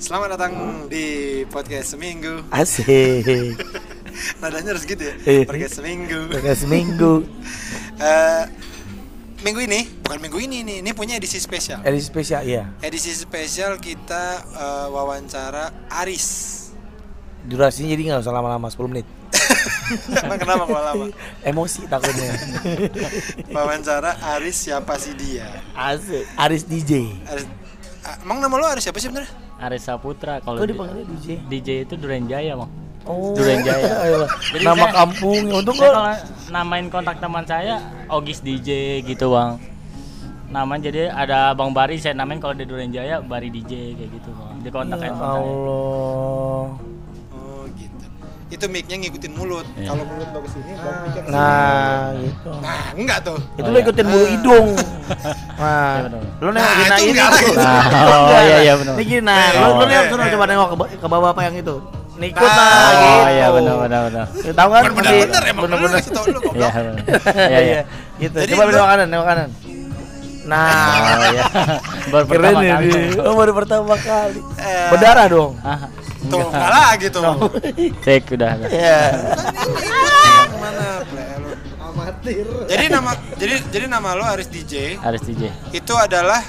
Selamat datang di podcast seminggu. Asik. Nadanya harus gitu ya. Iya. Podcast seminggu. Udah seminggu. Eh, minggu ini, bukan minggu ini nih, ini punya edisi spesial. Edisi spesial iya. Edisi spesial kita eh, wawancara Aris. Durasinya jadi nggak usah lama-lama 10 menit. Emang kenapa kok lama? Emosi takutnya. Wawancara Aris siapa sih dia? Asik. Aris DJ. Aris, ah, emang nama lo Aris siapa sih sebenarnya? Aris Saputra kalau di- DJ? DJ itu Duren Jaya bang. Oh. Duren Jaya. Jadi Nama saya- kampungnya untuk Saya kok. kalau namain kontak teman saya Ogis DJ gitu bang. Nama jadi ada Bang Bari saya namain kalau di Duren Jaya Bari DJ kayak gitu bang. Di kontak Ya handphone saya. Itu mic-nya ngikutin mulut. Iya. Kalau mulut lo ke sini, baru mic-nya ke sini. Nah, gitu. Nah, enggak tuh. Itu Oh, lo iya. ikutin bulu hidung. Iya, Nah, benar. lo nengokin Nah, nah, itu ini. enggak. Nah, oh, enggak. iya, iya, benar. Nih gini, nah, lo, Oh, lo nih eh, suruh eh. coba nengok ke, ke bapak-bapak yang itu. Nih ikut Ah, nah, oh, gitu. Oh iya benar benar benar. Ya, tahu kan? Masih- bener-bener emang kasih tau lu goblok. Iya benar. Iya iya. gitu. Coba nengok kanan, nengok kanan. Nah, Oh iya. Baru pertama ya kali. Oh, baru pertama kali. Eh, Berdarah dong. Tuh, enggak. lagi tuh. Cek udah. Iya. Mana? Amatir. Jadi nama jadi jadi nama lo Aris DJ Aris DJ. itu adalah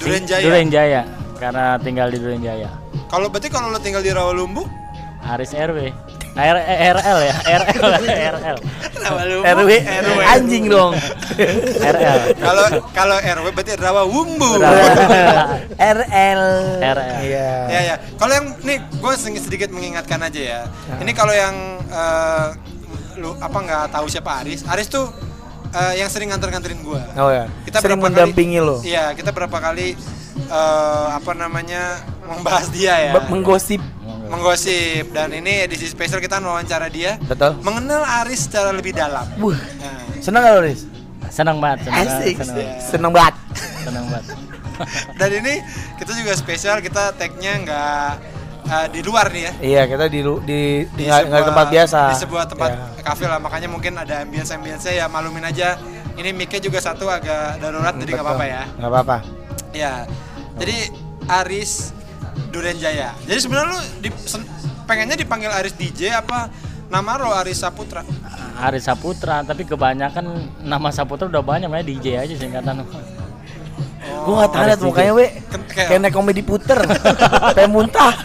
Duren Jaya. Duren Jaya. Karena tinggal di Duren Jaya. Kalau berarti kalau lo tinggal di Rawalumbu, Aris RW. R RL ya, RL RL. Rawalumbu RW anjing dong. RL. Kalau kalau RW berarti Rawawumbu. RL. RL. Iya. Ya ya. Kalau yang nih gue sedikit mengingatkan aja ya. Ini kalau yang eh, lu apa nggak tahu siapa Aris? Aris tuh eh, yang sering nganter-nganterin gue. Oh ya. Kita Sering berapa mendampingi kali, lo. Iya, kita berapa kali eh, apa namanya membahas dia ya. Menggosip. menggosip dan ini edisi spesial kita wawancara dia Betul. mengenal Aris secara lebih dalam. Wuh. Nah, Seneng gak lo, Riz? Senang banget, senang banget, Asik. senang banget. Seneng banget. Senang banget. dan ini kita juga spesial kita tag-nya nggak eh, di luar nih ya. Iya, kita di lu- di di, nggak sebuah- tempat biasa. Di sebuah tempat Iya. kafe lah, makanya mungkin ada ambience-ambience ya malumin aja. Ini mic-nya juga satu agak darurat jadi nggak apa-apa ya. Nggak apa-apa. Ya. Jadi Aris Duren Jaya. Jadi sebenarnya lu di, pengennya dipanggil Aris DJ apa nama lo Aris Saputra? Aris Saputra, tapi kebanyakan nama Saputra udah banyak ya DJ aja singkatan. Gue gak tahu liat mukanya, we. Kayak- naik komedi puter. Kayak muntah.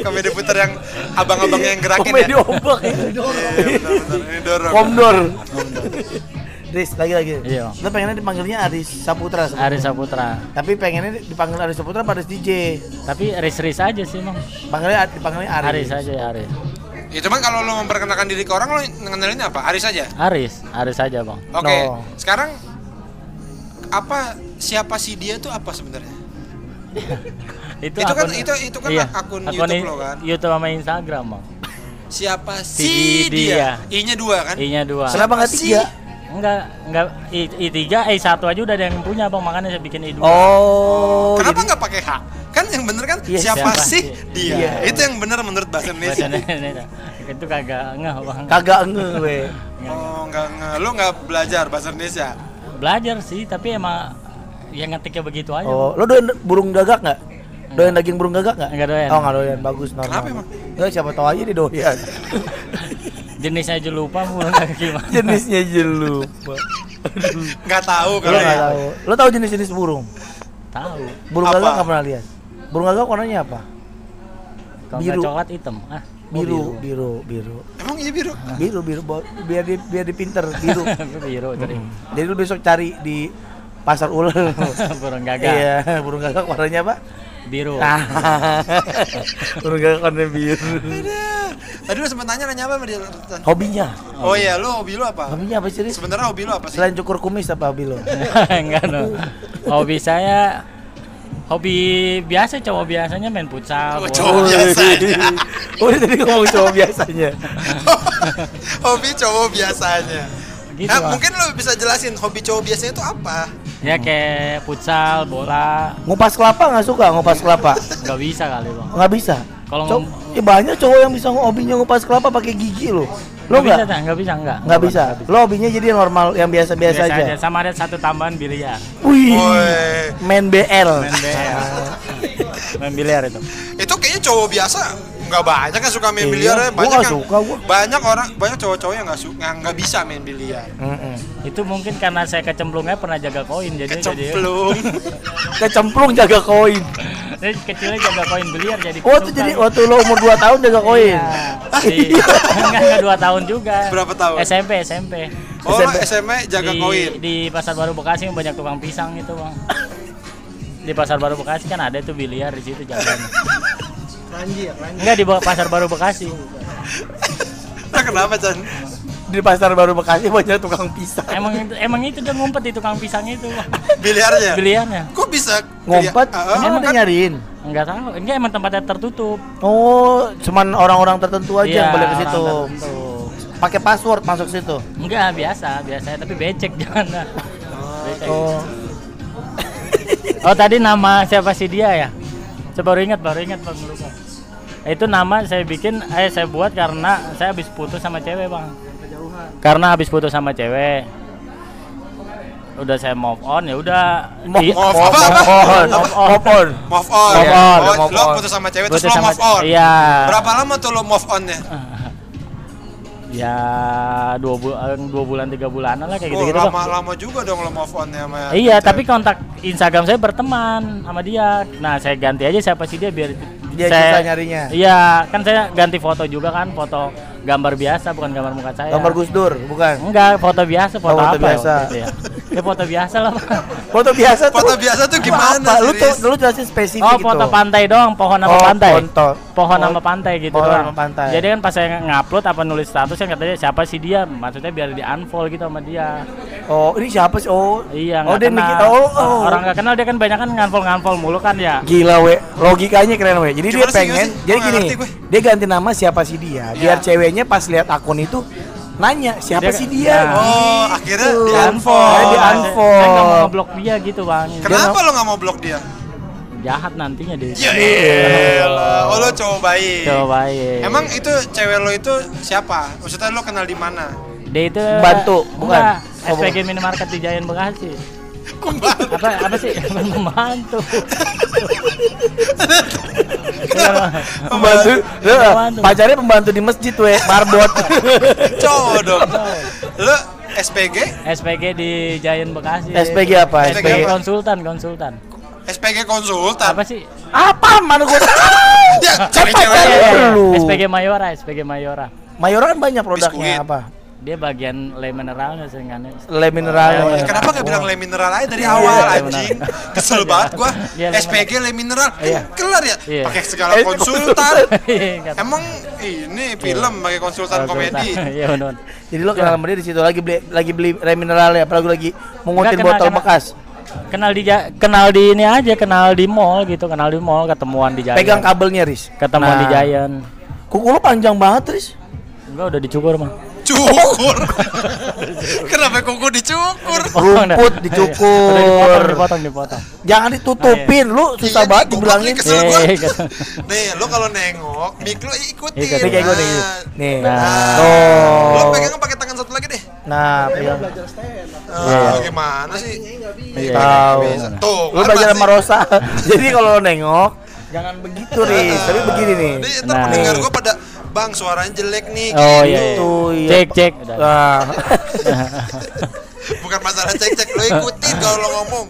Komedi puter yang abang-abangnya yang gerakin komedi ya. ombak. Iya, benar-benar. Ini dorong. Komdor. Riz, lagi lagi. Iya. Lo pengennya dipanggilnya Aris Saputra. sebenarnya. Aris Saputra. Tapi pengennya dipanggil Aris Saputra pada DJ. Tapi Riz-Riz aja sih, Bang. Panggilnya dipanggilnya Aris. Aris aja ya, Aris. Ya cuman kalau lo memperkenalkan diri ke orang lo ngenalinnya apa? Aris aja. Aris, Aris aja, Bang. Oke. No. Sekarang apa siapa sih dia tuh apa sebenarnya? Itu kan- akun- itu- itu kan akun YouTube i- lo kan? YouTube sama Instagram, Bang. Siapa Si sih dia? dia. I-nya dua kan? I-nya dua. Kenapa nggak tiga? sih? Enggak, enggak I, I3, I1 aja udah ada yang punya, Bang. Makanya saya bikin I2. Oh. Kenapa jadi- nggak pakai H? Kan yang bener kan Iya, siapa, siapa sih sih? dia? Iya. Itu yang bener menurut bahasa Indonesia. Bahasa Indonesia. Itu kagak ngeh, Bang. Kagak nge, we. Oh, nggak nggak lu nggak belajar bahasa Indonesia. Belajar sih, tapi emang yang ngetiknya begitu aja. Oh, lo doyan burung gagak nggak? Doyan daging burung gagak nggak? Enggak doyan. Oh, nggak doyan. Bagus, normal. Kenapa emang? Nggak, siapa tahu aja dia doyan. Jenisnya aja lupa, burung kagak gimana. Jenisnya aja lupa. Nggak tahu kalau nggak ya. tahu. Lo tahu jenis-jenis burung? Tahu. Burung Apa? gagak nggak pernah lihat. Burung gagak warnanya apa? Kalau Biru. coklat hitam. Ah, oh, Biru, biru, biru. Emang iya biru? Biru, biru. bo- Biar di, biar dipinter, biru. biru tadi. Jadi lu besok cari di pasar ular. burung gagak. Iya, burung gagak warnanya apa? Biru. Ah, gagak warna biru. Tadi lu sempat nanya nanya apa sama dia? Hobinya? Oh iya, lu hobi lu apa? Hobinya apa sih? Sebenarnya hobi lu apa sih? Selain cukur kumis apa hobi lo? Enggak no. Hobi saya hobi biasa cowok biasanya main futsal. Oh, cowok biasanya. Oh, tadi ngomong cowok biasanya. hobi cowok biasanya. Gitu, Nah, mungkin lu bisa jelasin hobi cowok biasanya itu apa? Ya kayak futsal, bola, Ngupas kelapa nggak suka ngupas kelapa? nggak bisa kali bang. Nggak bisa. Kalau Cow- ngom- ya banyak cowok yang bisa hobinya ngupas kelapa pakai gigi loh. Lo bisa, nggak? Nggak bisa, nggak. Nggak bisa. Lo hobinya jadi normal yang biasa-biasa Biasa aja. aja. Sama ada satu tambahan biliar. Wih, Woi. main BL. Main biliar. Main biliar itu. Itu kayaknya cowok biasa nggak banyak yang suka main Iya, biliar ya. gua Banyak nggak yang suka, gua. banyak orang banyak cowok-cowok yang nggak suka nggak bisa main biliar. Mm-mm. Itu mungkin karena saya kecemplungnya pernah jaga koin jadi jadi Kecemplung. Kecemplung jaga koin. Jadi kecilnya jaga koin biliar jadi Oh, tuh kesukaan. jadi waktu lo umur 2 tahun jaga koin. Iya. enggak enggak 2 tahun juga. Berapa tahun? SMP SMP. Oh, SMP. SMA jaga di, koin. di Pasar Baru Bekasi yang banyak tukang pisang itu, Bang. Di Pasar Baru Bekasi kan ada tuh biliar di situ jalan. ya, Enggak di Pasar Baru Bekasi. Nah, kenapa, Chan? Di pasar baru Bekasi banyak tukang pisang. Emang itu emang itu dia ngumpet di tukang pisang itu. Biliarnya. Biliarnya. Kok bisa Ngumpet, Ah, emang kan- nyariin. Enggak tahu. Enggak emang tempatnya tertutup. Oh, cuman orang-orang tertentu aja yang boleh ke Iya, situ. Pakai password masuk situ. Enggak, biasa, biasa, tapi becek jangan. dah. Becek. Oh. Oh tadi nama siapa sih dia ya? Saya baru ingat, baru ingat bang lupa. Itu nama saya bikin, eh saya buat karena saya habis putus sama cewek bang. Karena habis putus sama cewek. Udah saya move on ya udah. Move Move apa, on, Move on. move on. Move on. Move on, Oh, move lo on. putus sama cewek terus lo move on. Iya. Berapa lama tuh lo move on-nya? Ya dua bulan, dua bulan tiga bulanan lah kayak Oh, gitu-gitu bang. lama-lama juga dong lo move on-nya sama Iya, tapi kontak Instagram saya berteman sama dia. Nah, saya ganti aja siapa sih dia biar Dia saya, susah nyarinya. Iya, kan saya ganti foto juga kan, foto gambar biasa bukan gambar muka saya. Gambar Gus Dur, bukan. Enggak, foto biasa, foto, Oh, foto apa biasa. ya? waktu itu ya? Ya foto biasa lah. Foto biasa tuh. Foto biasa tuh gimana Apa? Lu tuh lu jelasin spesifik Oh, gitu. foto pantai doang, pohon sama Oh, pantai. Foto. Pohon Oh, sama pantai gitu pohon doang. sama pantai. Jadi kan pas saya ngupload apa nulis status kan katanya siapa sih dia? Maksudnya biar di unfollow gitu sama dia. Oh, ini siapa sih? Oh. Iya, Oh, nggak dia kenal. mikir oh, oh. Orang nggak kenal dia kan banyak kan nganfol-nganfol mulu kan ya. Gila we, logikanya keren we. Jadi Gimana dia pengen, jadi gini, dia ganti nama siapa sih dia, biar Iya. Ceweknya pas lihat akun itu nanya siapa Dia- sih dia. Nah. Oh, akhirnya Gitu. di Saya unfollow. di unfollow. Saya nggak mau ngeblok dia gitu bang. Kenapa lo nggak mau blok dia? Jahat nantinya dia. Ya elah. Oh, lo cowok baik. Coba ya. Emang itu cewek lo itu siapa? Maksudnya lo kenal di mana? dia itu Bantu, bukan? Enggak, Oh, SPG minimarket di Giant Bekasi. Apa apa sih membantu? Pembantu, lu, Pembantu. pacarnya pembantu di masjid we, marbot. Cowok dong. Lo SPG? SPG di Giant Bekasi. SPG apa? SPG SPG apa? konsultan, konsultan. SPG konsultan. Apa sih? Apa? Mana gua tahu? Ya, cari Apa cewek. ya? Iya, iya, Lu. SPG Mayora, SPG Mayora. Mayora kan banyak Biskuit. produknya apa? Dia bagian le mineralnya seringannya. Le mineral. Oh, iya. Kenapa gak bilang le mineral aja dari Iya, awal iya, anjing? Kesel banget gua. Iya, SPG le mineral. Iya. Kelar ya? Iya. Pakai segala Eh, konsultan. Emang ini film pakai konsultan komedi. Iya benar. Jadi lo kenal sama dia di situ lagi beli lagi beli le mineral ya, apalagi lagi mengutin botol bekas. Kenal di kenal di ini aja, kenal di mall gitu, kenal di mall, ketemuan di Giant. Pegang kabelnya, Riz. Ketemuan di Nah. Giant. Kuku lo panjang banget, Riz. Enggak udah dicukur mah. Cukur. Kenapa kuku dicukur? Rumput dicukur. Udah dipotong, dipotong, dipotong. Jangan ditutupin, lu susah Iya, banget nih, dibilangin. kesel gua. Iya, gitu. Nih, lo kalau nengok, mik lo ikutin. Ikutin. Nih kayak gue nih. Nah, Nih. Nah. Lo Tuh. pegang pakai tangan satu lagi deh. Nah, pegang. Ah, Gimana sih? Iya. Tahu. Bisa. Tuh, Lu belajar sama. Rosa. Jadi kalau nengok, jangan begitu, Riz. Tapi begini nih. Nih, Nah. pendengar gua pada Bang suaranya jelek nih. Oh gitu. iya. iya. Tuh, iya. Cek, cek. Udah. Nah. Bukan masalah cek-cek, lo ikutin kalau lo ngomong.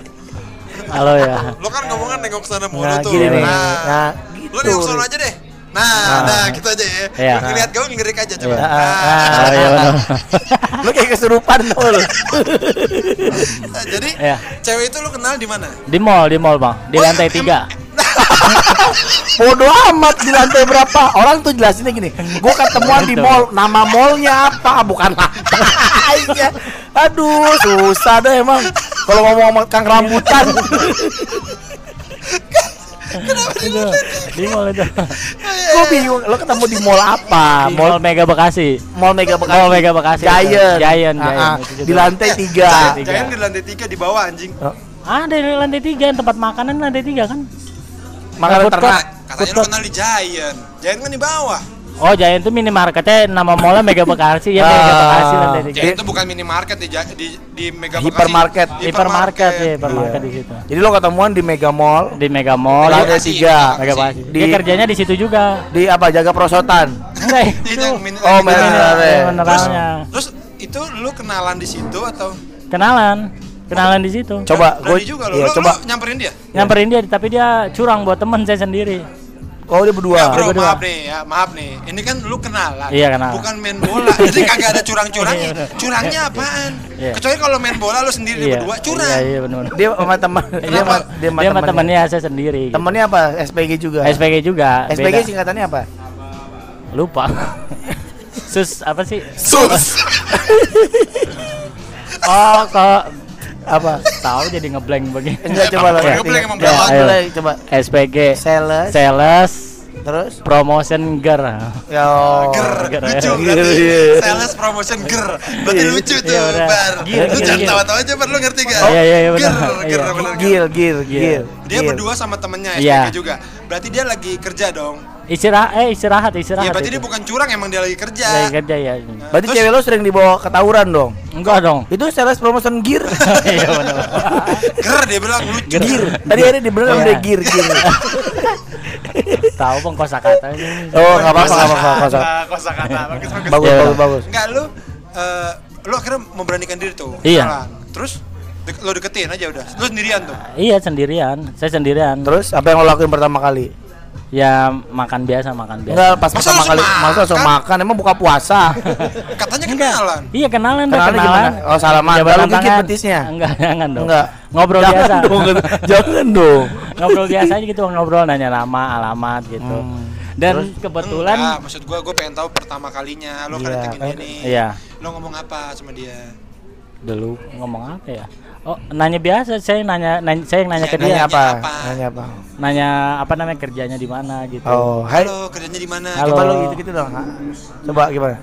Halo ya. Lo kan ngomongnya nengok sana mulu Nah, tuh. gini. Nah, Nah, lo gitu. nengok sana aja deh. Nah, nah, gitu aja ya. Iya. Lo ngeliat gue ngelirik aja coba. Iya. Nah, Oh iya benar. Lu kayak kesurupan lu. nah, jadi Iya. cewek itu lo kenal di mana? Di mall, di mall, Bang. Di Oh, lantai em- tiga. Bodoh amat di lantai berapa? Orang tuh jelasinnya gini. Gua ketemuan di mall, nama mallnya apa? Bukan lantainya. Aduh, susah deh emang. Kalau ngomong sama Kang Rambutan. Itu, di mall itu. Gua bingung, lo ketemu di mall apa? Di mall Mega Bekasi. Mall Mega Bekasi. Mall Mega Bekasi. Giant. Giant, Ah, Giant. ah. Di lantai tiga. Jangan di lantai tiga di bawah anjing. Ada di lantai tiga, tempat makanan lantai tiga kan? Makanan Food court. ternak. Katanya lo kenal di Giant. Giant kan di bawah. Oh Giant itu minimarketnya nama mallnya Mega Bekasi ya Ah. Mega Bekasi lah tadi. Jadi itu bukan minimarket di di di Mega Bekasi. Hypermarket. Hipermarket ya, hipermarket Iya. di situ. Jadi lo ketemuan di Mega Mall Di Mega Mall. Lantai Bekasi, tiga. Mega Bekasi. Di- Dia kerjanya di situ juga. di apa jaga prosotan. Enggak Itu Oh, mineral. Terus, terus itu lu kenalan di situ atau Kenalan. Kenalan di situ. Coba gue juga lu, iya, coba. lu nyamperin dia? Nyamperin dia tapi dia curang buat temen saya sendiri. Oh dia berdua. Ya, bro, berdua. maaf nih ya, maaf nih. Ini kan lu kenalan. Iya, kenalan. Bukan main bola. Jadi kagak ada curang-curangnya. Curangnya apaan? Iya. Kecuali kalau main bola lu sendiri Iya. berdua curang. Iya, iya benar. Dia sama teman. Dia sama dia sama Dia sama temannya. temennya saya sendiri. gitu. Temennya apa? SPG juga. SPG juga. SPG beda. singkatannya apa? Lupa. Sus apa sih? Sus. Oh, kok Apa? tahu jadi ngeblank begini. Enggak coba lo. Ngeblank emang Ya, boleh, coba. SPG Sales. Sales Terus? Promotion Ger. Ya. Ger, Ger, lucu ya. berarti. Iya. Sales promotion ger. Berarti Iya. lucu tuh, Iya, benar. Bar. Gir, Lu jangan tawa-tawa aja, Bar. Lu ngerti gak? Iya, iya, iya, benar. Ger, ger, Iya. Gil, gil, Iya. gil. Dia gil. berdua sama temennya Iya. SPG juga. Berarti dia lagi kerja dong. Istirahat eh istirahat istirahat. Iya, berarti itu. dia bukan curang, emang dia lagi kerja. Lagi kerja ya. Berarti Terus- cewek lo sering dibawa ke tawuran dong? Enggak dong. Itu sales promotion gear. Iya benar. Ger dia bilang lucu. gear. Tadi akhirnya dibilang Iya. udah gear, gear. Tahu bang kosakatanya. Oh, enggak apa-apa, enggak apa-apa. kosa. Kosa kata. Bagus, bagus. Bagus, Iya. bagus, bagus. Enggak lu eh lu akhirnya memberanikan diri tuh. Iya. Terus de- lu deketin aja udah. Lu sendirian tuh. Iya sendirian. Saya sendirian. Terus apa yang lo lakuin pertama kali? Ya makan biasa makan biasa. Enggak, pas Masa pertama kali masa langsung makan emang buka puasa. Katanya kenalan. Iya kenalan kenalan. gimana? Oh, salaman. Lalu gigit tangan. betisnya? Enggak, jangan dong. Enggak. Ngobrol Jangan biasa. dong, jangan dong. ngobrol biasa aja gitu ngobrol nanya nama, alamat gitu. Hmm. Dan Terus? kebetulan Enggak, maksud gua gua pengen tahu pertama kalinya lu Iya, kan ini. Iya. Lu ngomong apa sama dia? dulu ngomong apa ya? Oh, nanya biasa, saya nanya, nanya saya yang nanya Iya, ke dia. Nanya apa? apa? Nanya apa? Nanya apa namanya kerjanya di mana gitu. Oh, hai. Halo, kerjanya di mana? Halo. Coba lu gitu-gitu dong. Coba gimana?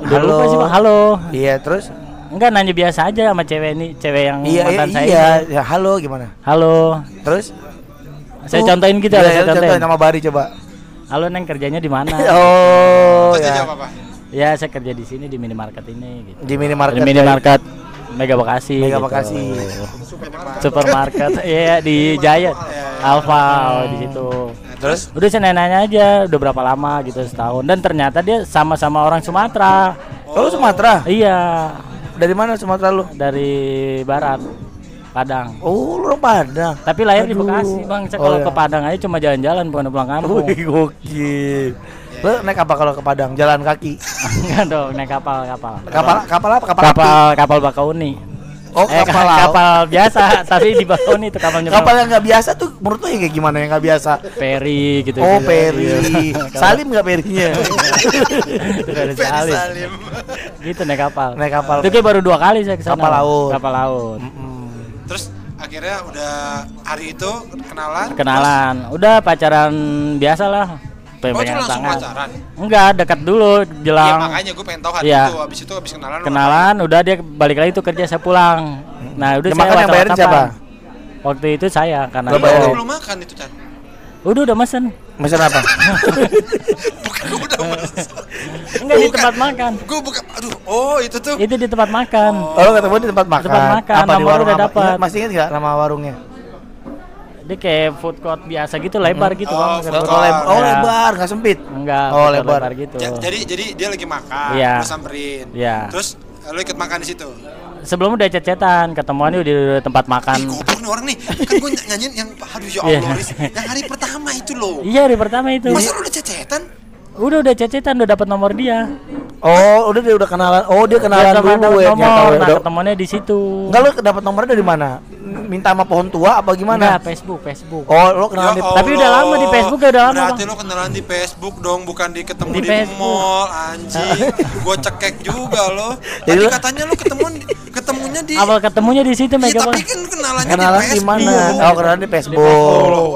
Udah lupa sih, Bang. Halo. Iya, terus? Enggak nanya biasa aja sama cewek ini, cewek yang Iya, iya, mantan saya. iya. ini. Ya, halo gimana? Halo. Terus? Saya Oh, contohin gitu iya, ya, iya, saya contohin contohin. nama Bari coba. Halo Neng kerjanya di mana? Oh, Terus ya. jawab apa? ya saya kerja di sini di minimarket ini gitu. Di minimarket. Di minimarket Mega Bekasi. Mega gitu. Bekasi. Supermarket. Iya di Giant. Alfa oh, di situ. Terus Udah saya nanya aja udah berapa lama gitu setahun dan ternyata dia sama-sama orang Sumatera. Oh, lu Sumatera? Iya, Dari mana Sumatera lu? dari barat. Padang. Oh, lu orang Padang. Tapi lahir di Aduh. Bekasi, Bang. Saya Oh, kalau iya. ke Padang aja cuma jalan-jalan bukan pulang kampung. Wih, gokil. Lu naik apa kalau ke Padang? Jalan kaki. Enggak dong, naik kapal, kapal. Kapal kapal apa? Kapal, Kapal api? kapal Bakauni. Oh, Eh, kapal kapal biasa, tapi di Bakauni itu kapal nyebrang. Kapal yang nggak biasa tuh menurut lu yang kayak gimana yang nggak biasa? Peri gitu. Oh, gitu. peri. Iya. Salim nggak perinya? Itu dari Ferry Salim. Salim. Gitu naik kapal. Naik kapal. Itu kayak baru dua kali saya ke sana. Kapal laut. Kapal laut. Mm-mm. Terus akhirnya udah hari itu kenalan. Kenalan. Udah pacaran biasa lah. Terus, oh, Pegangan langsung tangan. pacaran. Enggak, dekat dulu Iya, jelang makanya gue pengen tahu hari Iya. itu. Habis itu habis kenalan. kenalan, udah dia balik lagi tuh kerja saya pulang. Nah, udah Yang saya makan yang bayarin siapa? Waktu itu saya karena Lo ngapain? bayarin. Lu belum makan itu, Chan. udah udah mesen. Mesen apa? Bukan gue udah mesen. Enggak di tempat makan. Gue bukan. Aduh, oh itu tuh. Itu di tempat makan. Oh, ketemu di tempat makan. Tempat makan, Apa di nomor warung udah apa? dapat. Ingat- Masih ingat nggak nama warungnya? Dia kayak food court biasa gitu, lebar gitu, Oh, Bang. food court. Oh, court. lebar, oh Ya. lebar, nggak sempit. Enggak, Oh, court lebar. gitu. Ja- jadi jadi dia lagi makan, Iya. lu samperin. Iya. Terus lu ikut makan di situ. Sebelum udah cecetan, ketemuannya di tempat makan. Ih, goblok nih orang nih. Kan gue nyanyiin yang aduh ya Iya. Allah. Yang hari pertama itu loh. Iya, hari pertama itu. Masa lu udah cecetan? Udah udah cecetan, udah dapat nomor dia. Oh, udah dia udah kenalan. Oh, dia kenalan Dia dulu ya. nomor, nah Udah- ketemuannya di situ. Enggak lu dapat nomornya dari mana? Minta sama pohon tua apa gimana? Enggak, Facebook, Facebook. Oh, lu kenalan Ya di Tapi udah lama di Facebook, udah lama, Berarti Bang. lu kenalan di Facebook dong, bukan di ketemu Di di, Facebook. mall, anjing. Gua cekek juga lo. Jadi Tadi katanya lu ketemu ketemunya di Awal ketemunya di situ Iya, Mega tapi Bang. kan kenalannya kenalan di mana? Oh, kenalan di Facebook.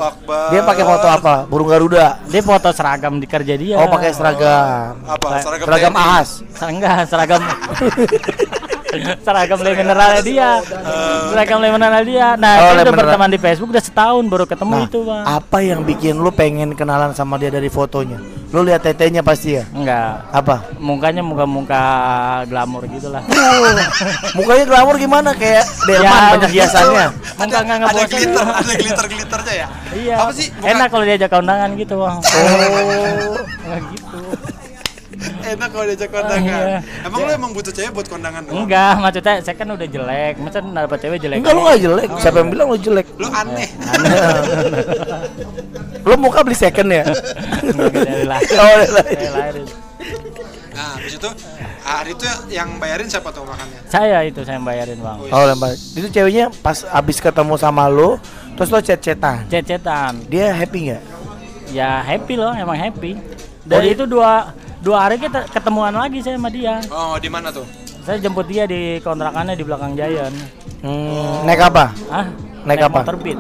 Dia pakai foto apa? Burung Garuda. Dia foto seragam di kerja dia. Oh, pakai seragam. Apa? Seragam, Seragam ahas. Enggak, seragam seragam le mineralnya dia seragam le mineralnya dia nah Oh, kita udah mineral. berteman di Facebook udah setahun baru ketemu Nah, itu bang apa yang bikin lu pengen kenalan sama dia dari fotonya? Lu lihat tetenya pasti ya? enggak Apa? mukanya muka-muka glamor gitu lah Mukanya glamor gimana kayak Delman Ya, banyak begitu. hiasannya. muka nggak ada glitter, ada glitter glitternya ya. iya Apa sih? Enak kalau diajak undangan gitu bang oh gitu enak kalau diajak kondangan. Iya. Emang lu emang butuh cewek buat kondangan doang? enggak maksudnya saya kan udah jelek masa dapet cewek jelek Enggak lu gak jelek. Siapa yang bilang lu jelek? Lu aneh. Lu muka beli second ya? Enggak, dari lahir Oh, dari lahir. Nah, habis itu hari itu yang bayarin siapa tuh makannya? saya itu saya yang bayarin bang Oh, lempar. Itu ceweknya pas abis ketemu sama lu, terus lo chat-chatan. cet-cetan Dia happy nggak? ya happy loh emang happy dari dia- itu dua dua hari kita ketemuan lagi saya sama dia Oh, di mana tuh? saya jemput dia di kontrakannya di belakang Giant Hmm, naik apa? ah Naik apa? motor beat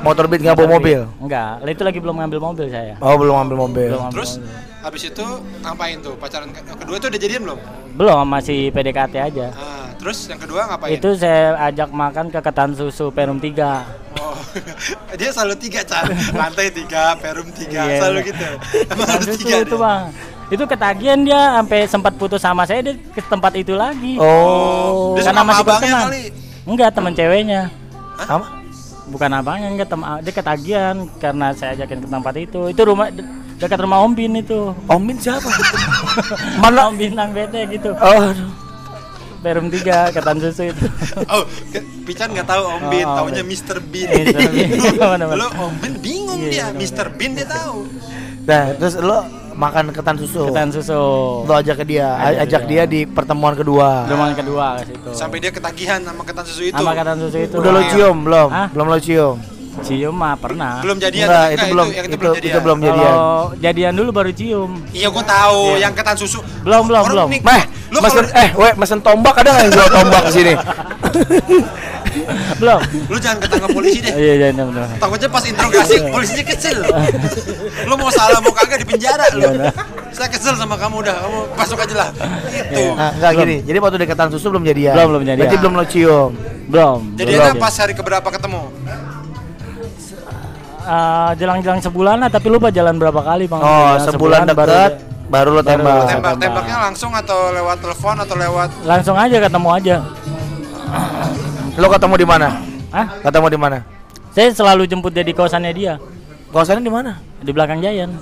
Motor beat nggak bawa mobil? enggak itu lagi belum ngambil mobil saya Oh, belum ambil mobil. belum ngambil Terus mobil. habis itu ngapain tuh? Pacaran ke- kedua tuh udah jadian belum? belum masih PDKT aja Nah, terus yang kedua ngapain? itu saya ajak makan ke ketan susu Perum 3 Oh, dia selalu tiga car, lantai tiga, perum tiga, Iya. selalu gitu. Emang harus tiga itu dia? bang itu ketagihan dia sampai sempat putus sama saya dia ke tempat itu lagi Oh, Dia karena sama masih abangnya berteman kali. enggak teman ceweknya apa? bukan abangnya enggak tem dia ketagihan karena saya ajakin ke tempat itu itu rumah de- dekat rumah Om Bin itu Om Min siapa? Mana? Om Bintang BT gitu Oh, aduh. Perum 3 ketan susu itu Oh, ke- Pican nggak tahu Om Oh, Bin, Om taunya. Mr. Bin. Mr. Bin. Mana-mana. Lo Om Bin bingung Iya, dia, Mr. Bin dia tahu. Nah, terus lo makan ketan susu. ketan susu Lo ajak ke dia, Ajak ajak dia di pertemuan kedua. rumah kedua ke situ Sampai dia ketagihan sama ketan susu itu. sama ketan susu itu Udah lo cium belum? Hah? Belum lo cium. cium mah pernah Belum jadian. Enggak, itu belum itu, itu, belum jadian. itu belum jadian. kalau jadian dulu baru cium Iya, gua tahu Iya. yang ketan susu. belum belum belum nih, Meh, Lu mesen kalau- eh, we, mesen tombak ada nggak yang jual tombak di sini? belum Lu jangan ketangkap polisi deh. iya iya benar benar. Takutnya pas interogasi polisinya kesel. lu mau salah mau kagak di penjara lu. Saya kesel sama kamu udah, kamu masuk aja lah. Itu. Iya. Nah, enggak Belum. gini. Jadi waktu di ketan susu belum jadian. Belum, belum jadian. Berarti belum lo cium. belum Jadinya belum. pas hari keberapa ketemu? Eh, jelang-jelang sebulan lah tapi lupa jalan berapa kali bang Oh, sebulan baru dekat baru lo baru tembak. lo Tembak, tembak. tembaknya langsung atau lewat telepon atau lewat langsung aja ketemu aja Lo ketemu di mana? Hah? Ketemu di mana? saya selalu jemput dia di kosannya dia Kosannya di mana? di belakang Giant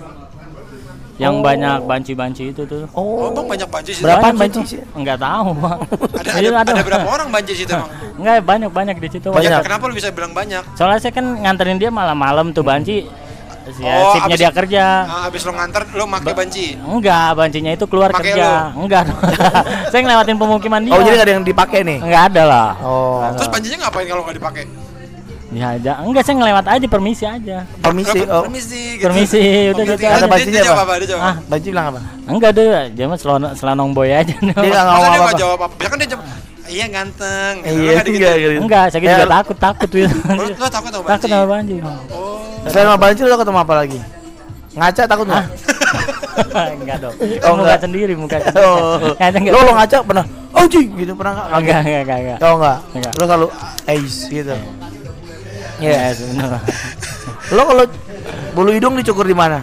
yang Oh. banyak banci-banci itu tuh Oh, Oh. Bang banyak banci sih. Berapa Banyak banci situ. sih? Enggak tahu, Bang. Ada, Iya, ada, ada. ada berapa orang banci situ, Bang? Enggak, banyak-banyak di situ. Banyak. Ya, kenapa lu bisa bilang banyak? Soalnya saya kan nganterin dia malam-malam tuh banci. Ya, Oh, abis- dia kerja. Nah, abis lo nganter, lo make banci. Enggak, bancinya itu keluar Pakai kerja. Enggak. saya ngelewatin pemukiman dia. Oh, jadi nggak ada yang dipakai nih? Enggak ada lah. Oh. Terus bancinya ngapain kalau nggak dipakai? Ya aja. Enggak, saya ngelewat aja permisi aja. Permisi. Lo- Oh. permisi. gitu. Permisi, udah gitu Dia- dia- bancinya dia jawab apa? apa? Dia jawab Ah? Banci bilang apa? Enggak deh, dia mah selanong, selanong boy aja. Dia nggak ngomong dia nggak apa-apa. jawab apa? Ya kan dia jawab, iya ganteng. Gitu. Iya, nggak digituin? iya, iya. Enggak, saya juga Ya, takut, takut tuh. Lo, lo takut sama banci? takut sama banci. Oh. Selain sama banci lo ketemu apa lagi? Ngaca takut nggak? enggak dong. Oh, muka enggak. sendiri, muka Oh. Ngaca enggak. Lo lo ngaca pernah? Oh jing gitu pernah nggak? Enggak, enggak, enggak, enggak. Oh enggak. Enggak. Lo selalu ace gitu. Ya, Iya. sebenarnya. Lo kalau bulu hidung dicukur di mana?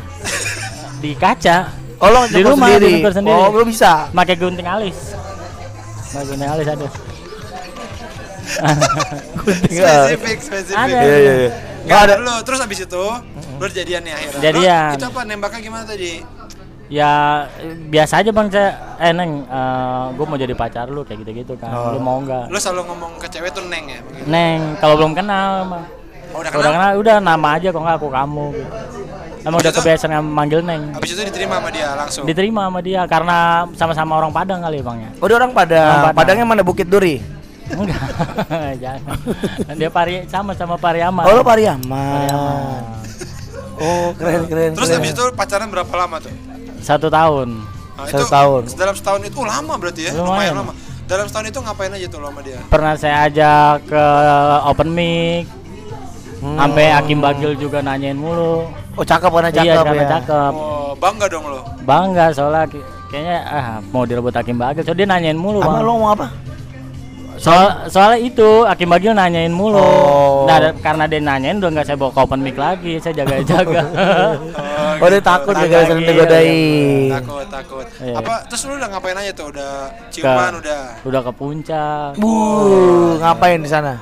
Di kaca, Oh lo Di rumah, sendiri. dicukur sendiri. Oh lo bisa. pakai gunting alis. Pakai gunting alis ada. Spesifik, spesifik. Ada. Iya iya iya. Nggak ada. Lo, terus abis itu, lo jadian nih akhirnya. Jadian. Lo, itu apa, nembaknya gimana tadi? Ya biasa aja bang saya, eh neng, gue mau jadi pacar lu kayak gitu-gitu kan, Oh. lu mau nggak? Lo selalu ngomong ke cewek tuh neng ya? begitu? Neng, kalau belum kenal, mah. Oh, udah udah kenal? kenal, udah nama aja kok nggak aku kamu. Gitu. Emang udah kebiasaan manggil neng. Abis itu diterima sama dia langsung. Diterima sama dia karena sama-sama orang Padang kali ya bang ya. Oh dia orang Padang. Orang Padang. Padangnya mana Bukit Duri? Enggak, jangan. Dia pari sama sama Pariaman. Oh lo Pariaman. Pariaman. Oh keren keren. Terus keren. abis itu pacaran berapa lama tuh? Satu tahun. Nah, Satu tahun. Dalam setahun itu oh, lama berarti ya? Lumayan. Lumayan lama. Dalam setahun itu ngapain aja tuh lo sama dia? Pernah saya ajak ke open mic, Hmm. sampai Hakim Bagil juga nanyain mulu. Oh cakep karena cakep iya, ya. karena cakep. Oh, bangga dong lo. Bangga soalnya kayaknya ah mau direbut Hakim Bagil. So dia nanyain mulu Apa bang. lo ngomong apa? Soal soalnya itu Hakim Bagil nanyain mulu. Oh. Nah, karena dia nanyain udah nggak saya bawa ke open mic lagi, saya jaga-jaga. Oh dia takut Takut gara-gara sering digodain. takut takut Iya. apa terus lu udah ngapain aja tuh udah ciuman udah udah ke puncak. Bu, ngapain di sana?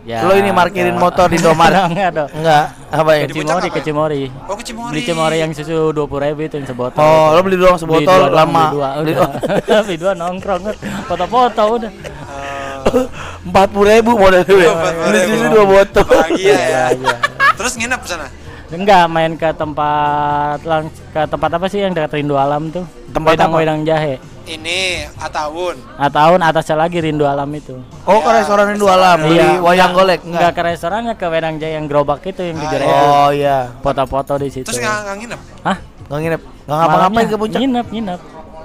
Ya. Lo ini parkirin ke- motor di Indomaret? Enggak dong. Enggak, ngapain? Di puncak Cimori ke apa? Cimori. oh ke Cimory Beli Cimori yang susu 20 ribu itu yang sebotol. Oh, itu. lo beli doang Beli sebotol dua doang, lama. Beli dua, Beli udah. beli dua nongkrong foto-foto udah. Eh, Empat puluh ribu modal gue. Oh, 40.000. Beli susu dua botol. bahagia ya Iya. terus nginep sana Enggak main ke tempat lang ke tempat apa sih yang dekat Rindu Alam tuh? Tempat wedang apa? wedang jahe. Ini Atawun Nah, tahun atasnya lagi Rindu Alam itu. Oh, ke restoran Rindu Alam Iya. wayang golek Enggak enggak? ke restorannya ke wedang jahe yang gerobak itu yang Ah, iya. ribu. Oh iya. Foto-foto di situ. terus nggak nggak nginep Hah? Nggak nginep. Nggak ngapa-ngapain ke puncak. Nginep, nginep.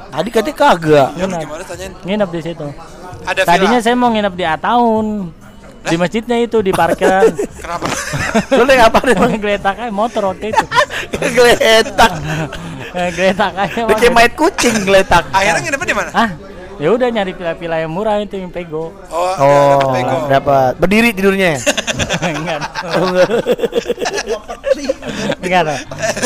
Tadi katanya kagak. ya lu Nginep. gimana tanyain Nginep di situ. ada Tadinya villa saya mau nginep di Ataun. Di masjidnya itu di parkiran. kenapa Lo naik apa? Geletak aja motor waktu itu. Geletak. Eh, Geletak aja. Kayak main kucing geletak. akhirnya nginepnya di mana Ah, ya udah nyari pila-pila yang murah itu yang pego. oh, Oh, dapet bego. dapat. Berdiri tidurnya. enggak. Oh, enggak.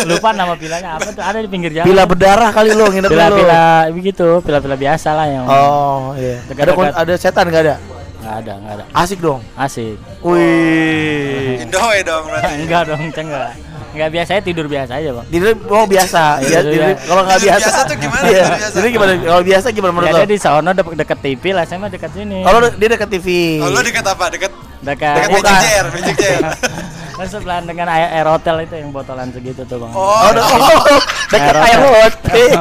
Lupa nama pilanya apa tuh? Ada di pinggir jalan. Pila berdarah kali lo nginep dulu. Pila-pila begitu, pila-pila biasa lah yang Oh, iya. Ada Dekat-dekat. ada setan enggak ada? enggak ada, enggak ada. Asik dong. Asik. Wih. Indohoy dong berarti enggak dong, Ceng, enggak. Enggak biasanya tidur biasa aja, Bang. Tidur oh biasa. Iya, Ya, tidur ya. kalau nggak biasa. biasa tuh gimana? Iya. Tidur biasa. Jadi gimana? Kalau biasa gimana menurut lo? Biasanya di sono deket, deket TV lah, saya mah dekat sini. Kalau dia dekat TV. lu deket apa deket dekat Bukan. Magic Chair Magic Chair kan sebelahan dengan air, air hotel itu yang botolan segitu tuh, Bang. oh, de- oh, dekat Air air hotel.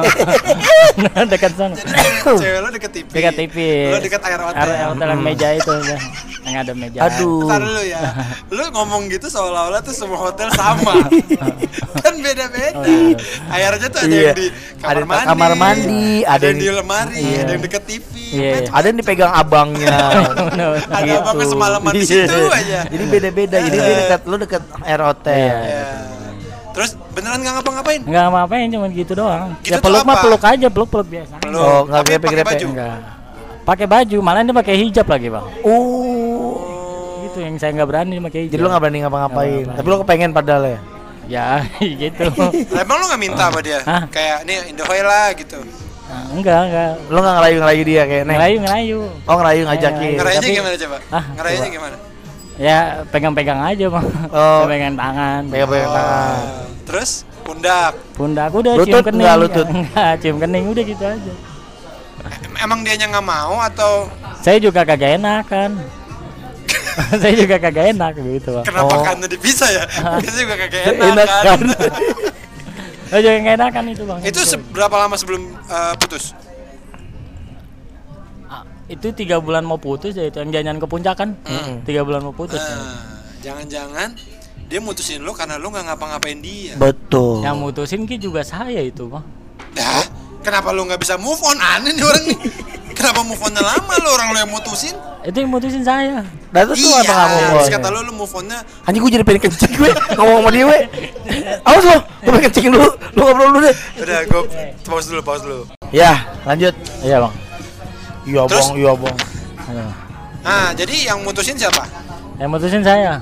dekat sana. cewek lu deket TV Dekat TV. lu deket air hotel Air hotel yang meja itu ya. Yang ada meja. Aduh. Dulu ya Lu ngomong gitu seolah-olah tuh semua hotel sama Kan beda-beda Oh, iya. Airnya tuh ada Iya. yang di kamar Ada mandi kamar mandi, Ada, ada yang yang- di lemari Iya. Ada yang deket TV Iya. Macam- Ada yang dipegang abangnya. Ada Gitu. abangnya semalaman di Iya. Situ aja Jadi beda-beda. Jadi dia dekat lu dekat air hotel. Iya. Ya. Terus beneran gak ngapa-ngapain? Enggak ngapain cuma gitu doang. Gitu ya peluk mah peluk aja, peluk-peluk biasa. Peluk. Oh, nggak Tapi pakai baju? Enggak. Pakai baju, malah dia pakai hijab lagi, Bang. Oh. Gitu yang saya nggak berani pakai hijab. Jadi lu nggak berani ngapa-ngapain. Nggak. Tapi lu kepengen padahal ya. Ya, gitu. Emang lu gak minta sama dia? Hah? Kayak nih Indohoy lah gitu Nah, enggak, enggak. Lu nggak ngerayu-ngerayu dia kayak Neng. Ngelayu, ngelayu. Oh ngerayu ngajakin. Ngerayanya tapi- gimana coba? Hah? Ngerayanya gimana? Ya, pegang-pegang aja, Bang. Oh. Pegang tangan. Pegang-pegang tangan. Oh, Terus pundak Pundak udah Lutut cium kening. enggak, lutut? Enggak, cium kening udah gitu aja. Em- Emang dianya nggak mau atau Saya juga kagak enak kan. saya juga kagak enak gitu, Bang. kenapa Oh. karena dipisah ya? Kita juga kagak enak, Enak kan. Saya juga nggak enakan itu, Bang. Itu seberapa lama sebelum eh, putus? Ah, itu tiga bulan mau putus ya itu yang janjian ke puncak kan tiga bulan mau putus ya. Nah, jangan-jangan dia mutusin lo karena lo nggak ngapa-ngapain dia. Betul. yang mutusin ki juga saya itu bang Dah, kenapa lo nggak bisa move on? Aneh nih orang nih. Kenapa move onnya lama lo orang lo yang mutusin? itu yang mutusin saya Dan itu tuh iya, apa kamu terus kata lo lo move onnya Anjing gue jadi pengen kencing gue ngomong sama dia we. Awas lo, gue pengen kencing dulu. Lu ngobrol dulu deh. udah gue pause dulu pause dulu. Ya, lanjut. iya bang Iya bang, iya bang. Nah, jadi yang mutusin siapa? yang mutusin saya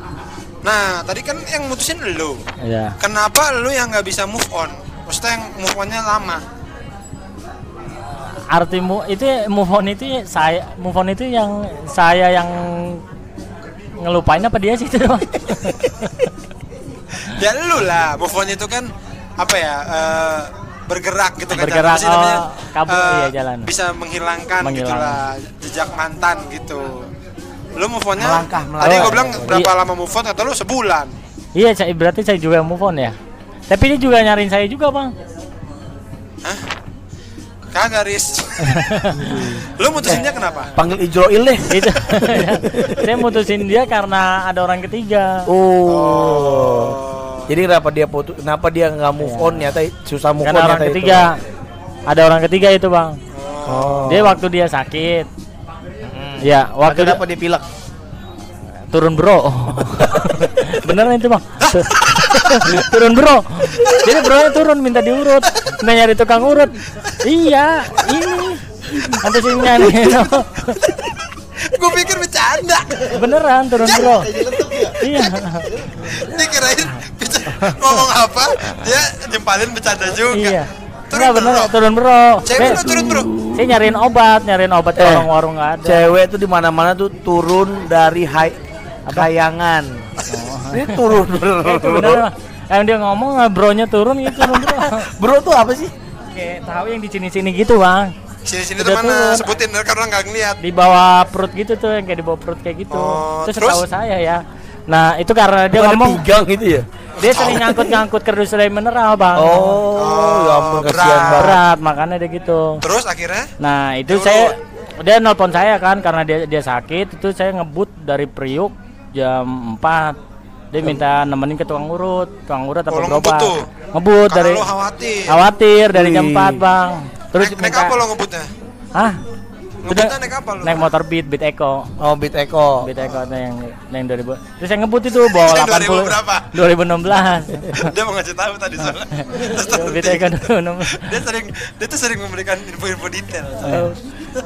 Nah, tadi kan yang mutusin lo. iya Kenapa lo yang nggak bisa move on? Maksudnya yang move onnya lama. Artimu itu move on itu ya saya move on itu yang saya yang ngelupain apa dia sih itu Ya lu lah, move on itu kan apa ya? eh, bergerak gitu kan Bergerak, sih namanya? oh, kabur, Eh, iya, jalan. Bisa menghilangkan, Menghilangkan. gitulah jejak mantan gitu. Lu move onnya Melangkah, Tadi melangkah. gue bilang berapa Iya. lama move on kata lu sebulan. iya saya berarti saya juga move on ya tapi dia juga nyariin saya juga bang Hah? Kagak Riz. lu mutusinnya kenapa? Panggil Ijroil deh. itu saya mutusin dia karena ada orang ketiga Oh. Jadi kenapa dia putus? Kenapa dia nggak move on? Nyata susah move karena on orang ketiga ada orang ketiga itu bang Itu. Oh. dia waktu dia sakit ya waktu waktu dia apa dia pilek? Turun bro. Beneran itu bang? Turun bro. Jadi bro turun minta diurut. Minta nyari tukang urut. Iya ini. Antusiasnya nih Gue pikir bercanda. beneran turun bro. Iya. Ini kirain ngomong apa, dia nyempalin bercanda juga. iya. Turun bener bro. turun bro. Cewek turun bro. saya nyariin obat nyariin obat Eh, warung-warung nggak ada. Cewek tuh di mana-mana tuh turun dari hai kayangan. Ini turun Eh, itu bener yang dia ngomong eh, bronya turun gitu turun bro Bro tuh apa sih? kayak tahu yang di sini-sini gitu bang Sini-sini tuh mana? turun. Sebutin karena orang nggak ngeliat. di bawah perut gitu tuh yang kayak di bawah perut kayak gitu Oh, itu terus? setahu saya ya nah itu karena dia Bukan ngomong pinggang gitu ya? dia sering ngangkut-ngangkut kerdus dari mineral bang Oh, ya ampun berat. kasihan banget. berat makanya dia gitu Terus akhirnya nah itu Diurut. saya dia nelpon saya kan karena dia dia sakit itu saya ngebut dari Priuk jam 4 dia minta nemenin ke tukang urut tukang urut apa Oh, lo ngebut ngebut karena dari lo khawatir. khawatir dari jam Wih. 4 bang terus naik, naik apa lo ngebutnya? Hah? Ngebutnya naik apa lo? naik motor beat beat Eco Oh, Beat Eko. Beat Eco nah, yang yang 2000 terus saya ngebut itu bawa Yang 2000 80 berapa? 2016 dia mau ngasih tahu tadi soalnya. Beat dia, Eco 2016 dia sering dia tuh sering memberikan info-info detail.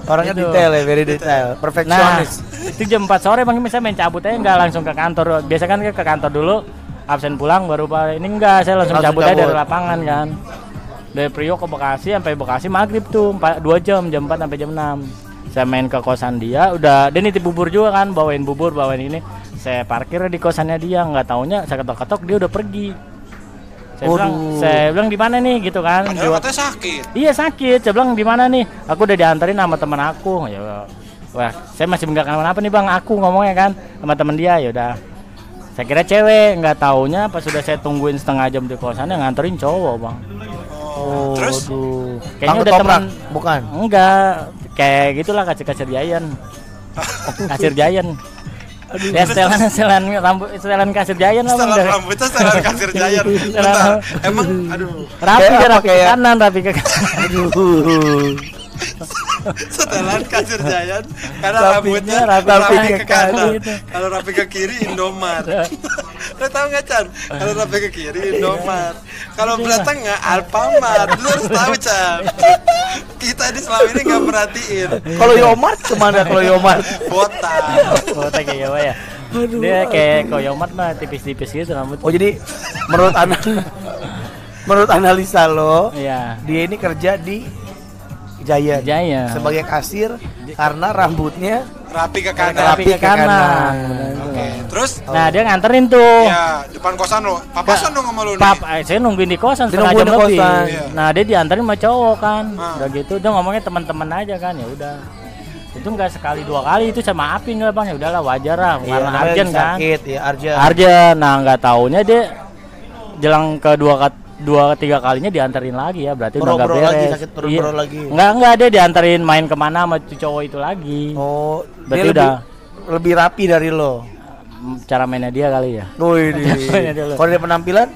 Orangnya Itu. detail ya, very detail. Nah, Perfeksionis. itu jam 4 sore bang misalnya main cabut aja nggak langsung ke kantor. Biasa kan ke kantor dulu, absen pulang baru balik. Ini enggak, saya langsung, Langsung cabut, aja cabut. dari lapangan kan. Dari Priok ke Bekasi sampai Bekasi maghrib tuh 4, 2 jam, jam 4 sampai jam 6. Saya main ke kosan dia, udah dia nitip bubur juga kan, bawain bubur, bawain ini. Saya parkir di kosannya dia, nggak taunya saya ketok-ketok dia udah pergi. Saya bilang, Waduh. saya bilang di mana nih gitu kan. Padahal katanya sakit. Iya sakit, saya bilang di mana nih? Aku udah diantarin sama teman aku. Ya, wah, saya masih nggak kenal apa nih bang. Aku ngomongnya kan sama teman dia, ya udah. Saya kira cewek, nggak taunya pas sudah saya tungguin setengah jam di kosannya nganterin cowok bang. Oh, Terus? aduh. Kayaknya Kang udah teman. Bukan. Enggak, kayak gitulah kasir kasir Giant. kasir Giant. Ya setelan setelan rambut setelan kasir Giant lah bang. Setelan rambutnya setelan kasir Bentar. rambut. Emang aduh, Rapi apa, rapi ke kanan, rapi ke kanan. Aduh. Setelan kasir giant karena rambutnya rapi rapi, ke ke kanan. gitu. Kalau rapi ke kiri Indomart. Lo tau nggak Chan? Kalau rapi ke kiri Indomart. Kalau belah tengah Alfamart. Lo harus tahu Chan. Kita di selama ini nggak perhatiin. Kalau Yomart ke mana kalau Yomart? Botak. Kayak Yawa ya. Dia kayak koyomat mah tipis-tipis gitu rambut. Oh jadi menurut ana menurut analisa lo, Iya. dia ini kerja di Giant Jaya. sebagai kasir karena rambutnya Rapi ke kanan. Rapi ke ke kanan. kanan. Oke. Terus Nah, dia nganterin tuh. ya depan kosan lo. Papasan dong sama lo nih. Pap, eh, saya nungguin di kosan Dia setengah jam di lebih. kosan. Iya. Nah, dia diantarin sama cowok kan. Ah. Udah gitu, dia ngomongnya teman-teman aja kan, ya udah. Itu enggak sekali dua kali itu saya maafin lah bang, ya udahlah wajar lah, Iya, karena namanya Arjen kan. sakit ya Arjen. Arjen, nah nggak taunya dia jelang kedua kat- dua tiga kalinya diantarin lagi ya berarti udah nggak Bro-bro beres. lagi, sakit bro-bro lagi. Enggak enggak dia diantarin main ke mana sama cowok itu lagi. Oh, Berarti dia lebih, udah. lebih rapi dari lo. Cara mainnya dia kali ya. Wih, dia kalau dia penampilan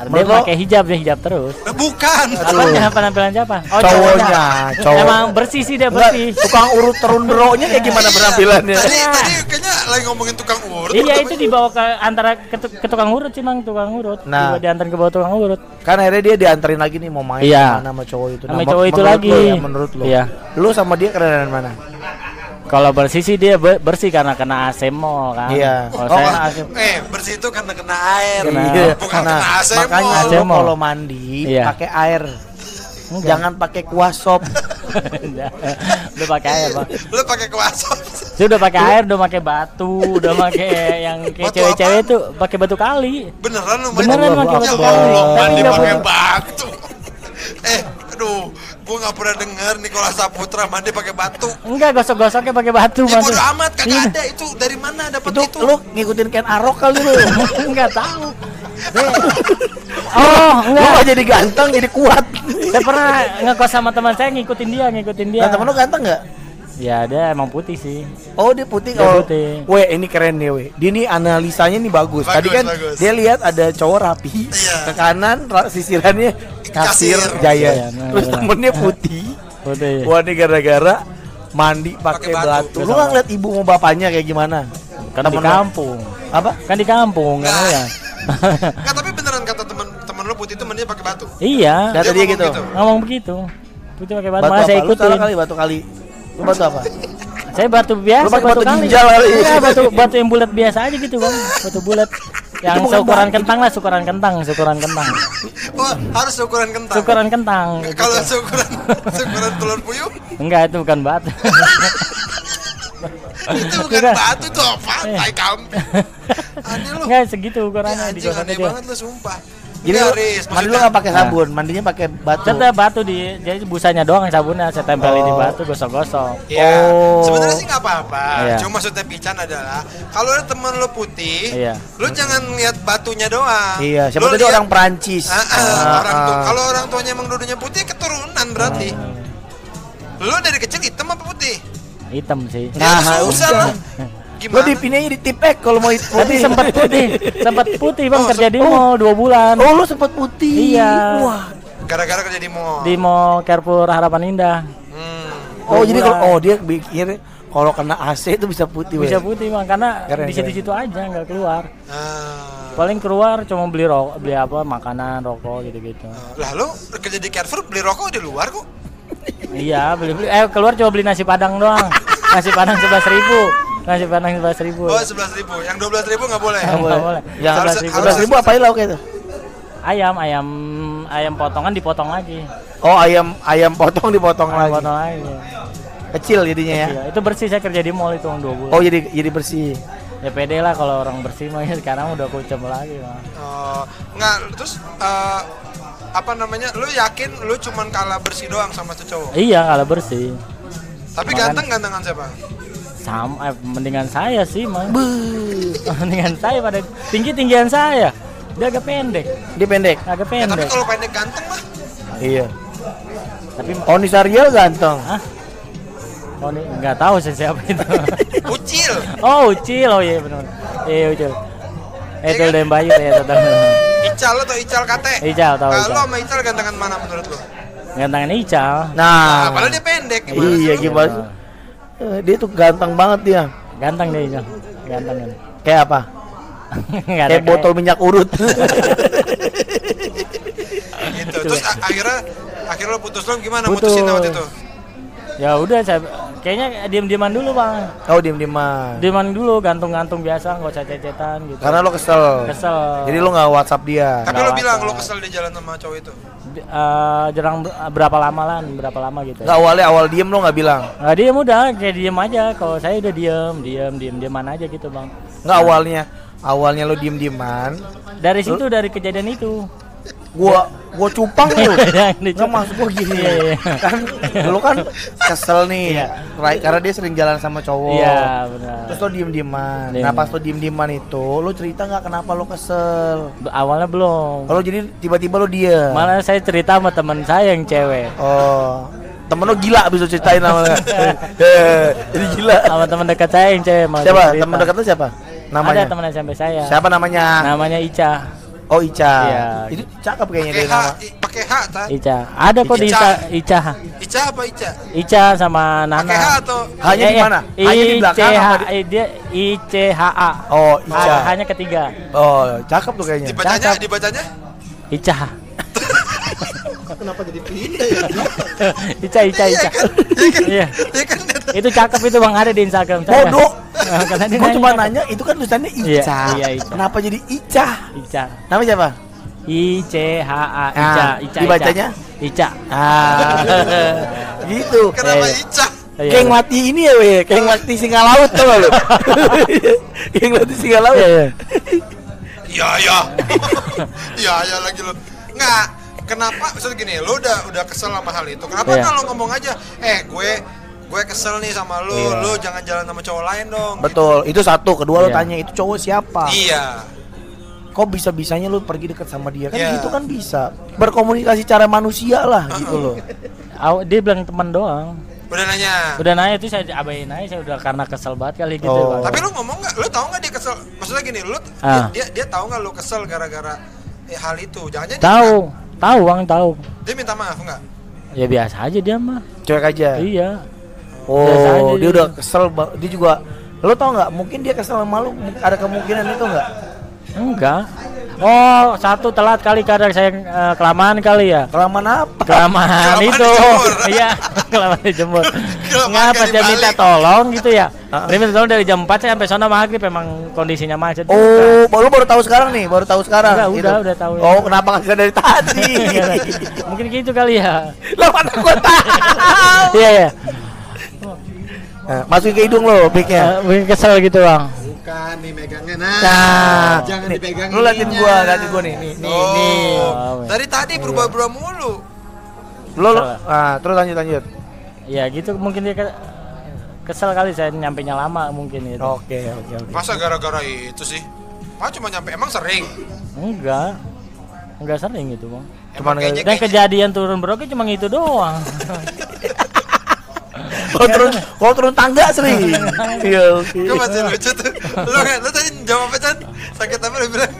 Dia lo- pakai hijab dia hijab terus. Eh, Bukan. Apanya penampilan siapa? Oh, Cowoknya, cowok. Emang bersih sih dia Enggak, bersih. tukang urut terun bro-nya kayak gimana penampilannya? Tadi tadi kayaknya lagi ngomongin tukang urut. Iya itu dibawa ke antara ke, ke tukang urut sih mang tukang urut. Nah. Dibawa diantarin ke bawah tukang urut. Kan akhirnya dia dianterin lagi nih mau main Iya. sama cowok itu. Sama Nah, cowok itu menurut lagi. Lo ya, menurut lo. Iya. Lu sama dia kerenan mana? Kalau bersih sih dia be- bersih karena kena AC mall kan. Iya. Kalau Oh, saya AC. Eh, bersih itu karena kena air. Kena- Iya. Bukan Nah, kena AC makanya mall. AC mall. kalau mandi Iya. pakai air. Enggak. Jangan pakai kuah sop. udah, pakai air bang. Lu pakai kuasa. Dia udah pakai air, udah pakai batu, udah pakai yang kayak cewek-cewek itu pakai batu kali. Beneran lu Beneran pakai Ya batu kali. Allah, mandi nggak pakai batu. Eh, aduh, gua nggak pernah dengar Nikola Saputra mandi pakai batu. Enggak gosok-gosoknya pakai batu Ya bodo amat, kagak Iya. ada itu. Dari mana dapat itu itu? lu ngikutin Ken Arok kali lu. Enggak tahu. oh, lu enggak. gak jadi ganteng jadi kuat. Saya pernah ngekos sama teman saya ngikutin dia, ngikutin dia. Nah, temen lu ganteng gak? Ya dia emang putih sih. Oh dia putih Dia kalau putih. Weh ini keren nih weh Dia nih analisanya nih bagus, Tadi Bagus, kan bagus. dia lihat ada cowok rapi Iya. Ke kanan ra- sisirannya kasir, Kasir. jaya nah, Terus temennya putih Putih. Wah ini gara-gara mandi pakai batu. batu. Lu nggak ngeliat ibu mau bapaknya kayak gimana? Kan di Temen kampung. Apa? Kan di kampung kan Nah. ya. Enggak, tapi beneran kata teman teman lu putih itu mandinya pakai batu. iya. Kata dia ngomong gitu. Ngomong begitu. Putih pakai batu. Batu Malah apa? saya Lu kali batu kali. Lu batu apa? Saya batu biasa, batu kali. ginjal kali. Iya, batu batu yang bulat biasa aja gitu, Bang. Batu bulat. Yang seukuran kentang lah, ukuran kentang, ukuran kentang. Oh, harus ukuran kentang. Ukuran kentang. Kalau gitu. seukuran seukuran telur puyuh Enggak, itu bukan batu. itu bukan Bukan. batu tuh apa? Tai kambing. Aneh lu. Enggak segitu Ya, ukurannya di anjing kosannya aneh dia. banget lu sumpah. Jadi Riz, mandi lu nggak pakai sabun, mandinya pakai batu. Tetap batu di jadi busanya doang sabunnya saya tempelin di Oh. batu gosok-gosok. Iya, Oh. sebenarnya sih nggak apa-apa. Iya. Cuma maksudnya Pican adalah kalau ada temen lu putih, Iya. lu jangan lihat batunya doang. Iya, siapa tadi orang Perancis. Ah, ah, Ah, orang tua. Kalau orang tuanya emang dulunya putih keturunan berarti. Lu dari kecil hitam apa putih? Hitam sih. Nah, ya, susah lah. Gimana? dipindahin di tipek kalau mau itu. Tapi sempat putih, sempat putih bang Oh, kerja di sem- mall dua bulan. Oh, lu sempat putih. Iya. Wah. Gara-gara kerja di mall. Di mall Carrefour Harapan Indah. Hmm. Oh, jadi kalau oh dia pikir kalau kena AC itu bisa putih. Bisa putih bang karena Keren, di situ-situ aja nggak keluar. Ah. Paling keluar cuma beli rokok, beli apa makanan, rokok gitu-gitu. Lah lu kerja di Carrefour beli rokok di luar kok? Iya beli beli. Eh keluar cuma beli nasi padang doang. Nasi padang sebelas ribu. Nasi padang sebelas ribu. Oh, 11 ribu. Yang 12 ribu nggak boleh. Nggak boleh. boleh. Yang Sebelas ribu. Sebelas ribu apa lauk itu? Ayam, ayam, ayam potongan dipotong lagi. Oh ayam ayam potong dipotong Ayam lagi. potong lagi. Kecil jadinya ya. Iya, itu bersih saya kerja di mall itu dua bulan. Oh jadi jadi bersih. Ya pede lah kalau orang bersih mah ya sekarang udah kucem lagi mah. Oh, nggak terus eh, apa namanya? Lu yakin lu cuman kalah bersih doang sama tuh cowok? Iya kalau bersih. Tapi Makan- ganteng gantengan siapa? Sama eh, mendingan saya sih mah. mendingan saya pada tinggi tinggian saya. Dia agak pendek, Dia pendek. agak Ya, tapi pendek. kalau pendek ganteng mah Iya. Tapi Oni Sariel ganteng. ah, oh ini nggak tahu sih siapa itu. ucil. oh Ucil, oh iya benar. Iya Ucil. Eh itu Dem Bayu ya tetap. Ical lo atau Ical kate? Ical, tahu Kalau sama Ical gantengan mana menurut lu? Gantangan Ical. Nah, Nah, padahal dia pendek gimana iya gimana? Eh, Dia tuh ganteng banget dia. Ganteng deh Ical. Ganteng kan. Kayak apa? Kayak botol minyak urut. Gitu. Terus akhirnya akhirnya lo putus lo gimana Putus. mutusin waktu itu? Ya udah saya kayaknya diam-diaman dulu bang. oh diem dieman. Diaman dulu gantung-gantung biasa nggak usah cecetan gitu. Karena lo kesel. Kesel. Jadi lo nggak WhatsApp dia. Tapi lo bilang lo kesel di jalan sama cowok itu. Di- eh, jarang ber- berapa lama lah, berapa lama gitu. Nggak awalnya awal diem lo nggak bilang. Nggak diem udah, kayak diem aja. Kalau saya udah diem, diem, diem, dieman aja gitu bang. Nggak awalnya. Awalnya lo diem dieman. Dari situ dari kejadian itu. Gua gua cupang lo. Yang Nggak maksud gua gini. Iya, iya. Kan lo kan kesel nih. Iya. Rai- Karena dia sering jalan sama cowok. Iya benar. Terus lo diem dieman. Diem. Nah pas lo diem dieman itu, lo cerita nggak kenapa lo kesel? Awalnya belum. Kalau jadi tiba-tiba lo diem. Malah saya cerita sama teman saya yang cewek. Oh, temen lo gila bisa ceritain namanya. Eh, jadi gila. Sama teman dekat saya yang cewek. Siapa? Temen dekat lo siapa? Namanya? Ada teman SMP saya. Siapa namanya? Namanya Ica. Oh Ica. Iya. Itu cakep kayaknya Pakai dia H, nama. i- pakai H ta? Ica. Ada kok di Ica. Ica. Ica. Ica apa Ica? Ica sama Nana. Pakai H atau H-nya di mana? H-nya di belakang apa di- eh, dia ICHA. Oh Ica. H- Hanya ketiga. Oh cakep tuh kayaknya. dibacanya Cakep. dibacanya? Ica. Kenapa jadi pindah ya? Ica, Ica, Ica. Iya. Ya kan Itu cakep itu Bang ada di Instagram saya. Bodoh. Nah, Karena dia Gue cuma nanya. nanya itu kan tulisannya Iya, Ica. iya, Ica. Kenapa jadi Ica? Ica. Nama siapa? I C H A Ica, Ah, Ica. dibacanya? Ica. Ah, gitu. kenapa Iya, iya. Ica? Iya. Kayak mati ini ya, weh. Kayak mati singa laut tuh lu. Kayak mati singa laut. Iya, iya. Iya ya. Iya ya lagi lo. Nggak. Kenapa? Maksud gini, lo udah udah kesel sama hal itu. Kenapa nggak lo ngomong aja? Eh, gue gue kesel nih sama lo. Iya. Lo jangan jalan sama cowok lain dong. Betul, itu satu. Kedua lo Iya. tanya itu cowok siapa? Iya. Kok bisa bisanya lu pergi dekat sama dia? Kan Iya. gitu kan bisa. Berkomunikasi cara manusia lah gitu loh. Dia bilang teman doang. Udah nanya. Udah nanya itu saya abain aja saya udah karena kesel banget kali gitu. Oh. Tapi lu ngomong nggak? Lu tahu nggak dia kesel? Maksudnya gini, lu Ah. dia, dia tahu nggak lu kesel gara-gara eh, hal itu? Jangan jadi tahu, tahu Bang, tahu. Dia minta maaf nggak? Ya biasa aja dia mah. Cuek aja. Iya. Oh, aja dia dia. udah kesel. Dia juga lo tau nggak? Mungkin dia kesel sama lu. Ada kemungkinan itu nggak? Enggak. Oh, satu telat kali kadang saya eh, kelamaan kali ya. Kelamaan apa? Kelamaan Kelamaan itu. Iya, kelamaan dijemur. Enggak kali dia minta tolong gitu ya. Dia minta tolong dari jam 4 saya sampai sana maghrib emang kondisinya macet. Oh, baru baru tahu sekarang nih, baru tahu sekarang. Udah, gitu. udah, udah tahu ya. Oh, kenapa nggak dari tadi? Mungkin gitu kali ya. Lah mana gua tahu. Iya, iya. Nah, masukin ke hidung lo, picknya. Eh, Mungkin kesel gitu, Bang. Bukan nih megangnya nah. Nah, jangan nih, dipegang. Lu liatin gua, liatin gua nih, nih, nih, Oh. nih. Oh, Dari tadi berubah-ubah mulu. Lo, lo, ah, terus lanjut lanjut. Ya gitu mungkin dia ke- kesel kali saya nyampe nya lama mungkin itu. Oke, oke, oke. Masa gara-gara itu sih? Ah cuma nyampe emang sering. Enggak. Enggak sering gitu, Bang. Cuman kayaknya Dan kayaknya- kejadian turun broknya cuma itu doang. Kalau turun, kalau turun tangga sering. Iya. Gue masih lucu tuh. Lo kan, lo tadi jawab apa Chan? Sakit apa lu bilang?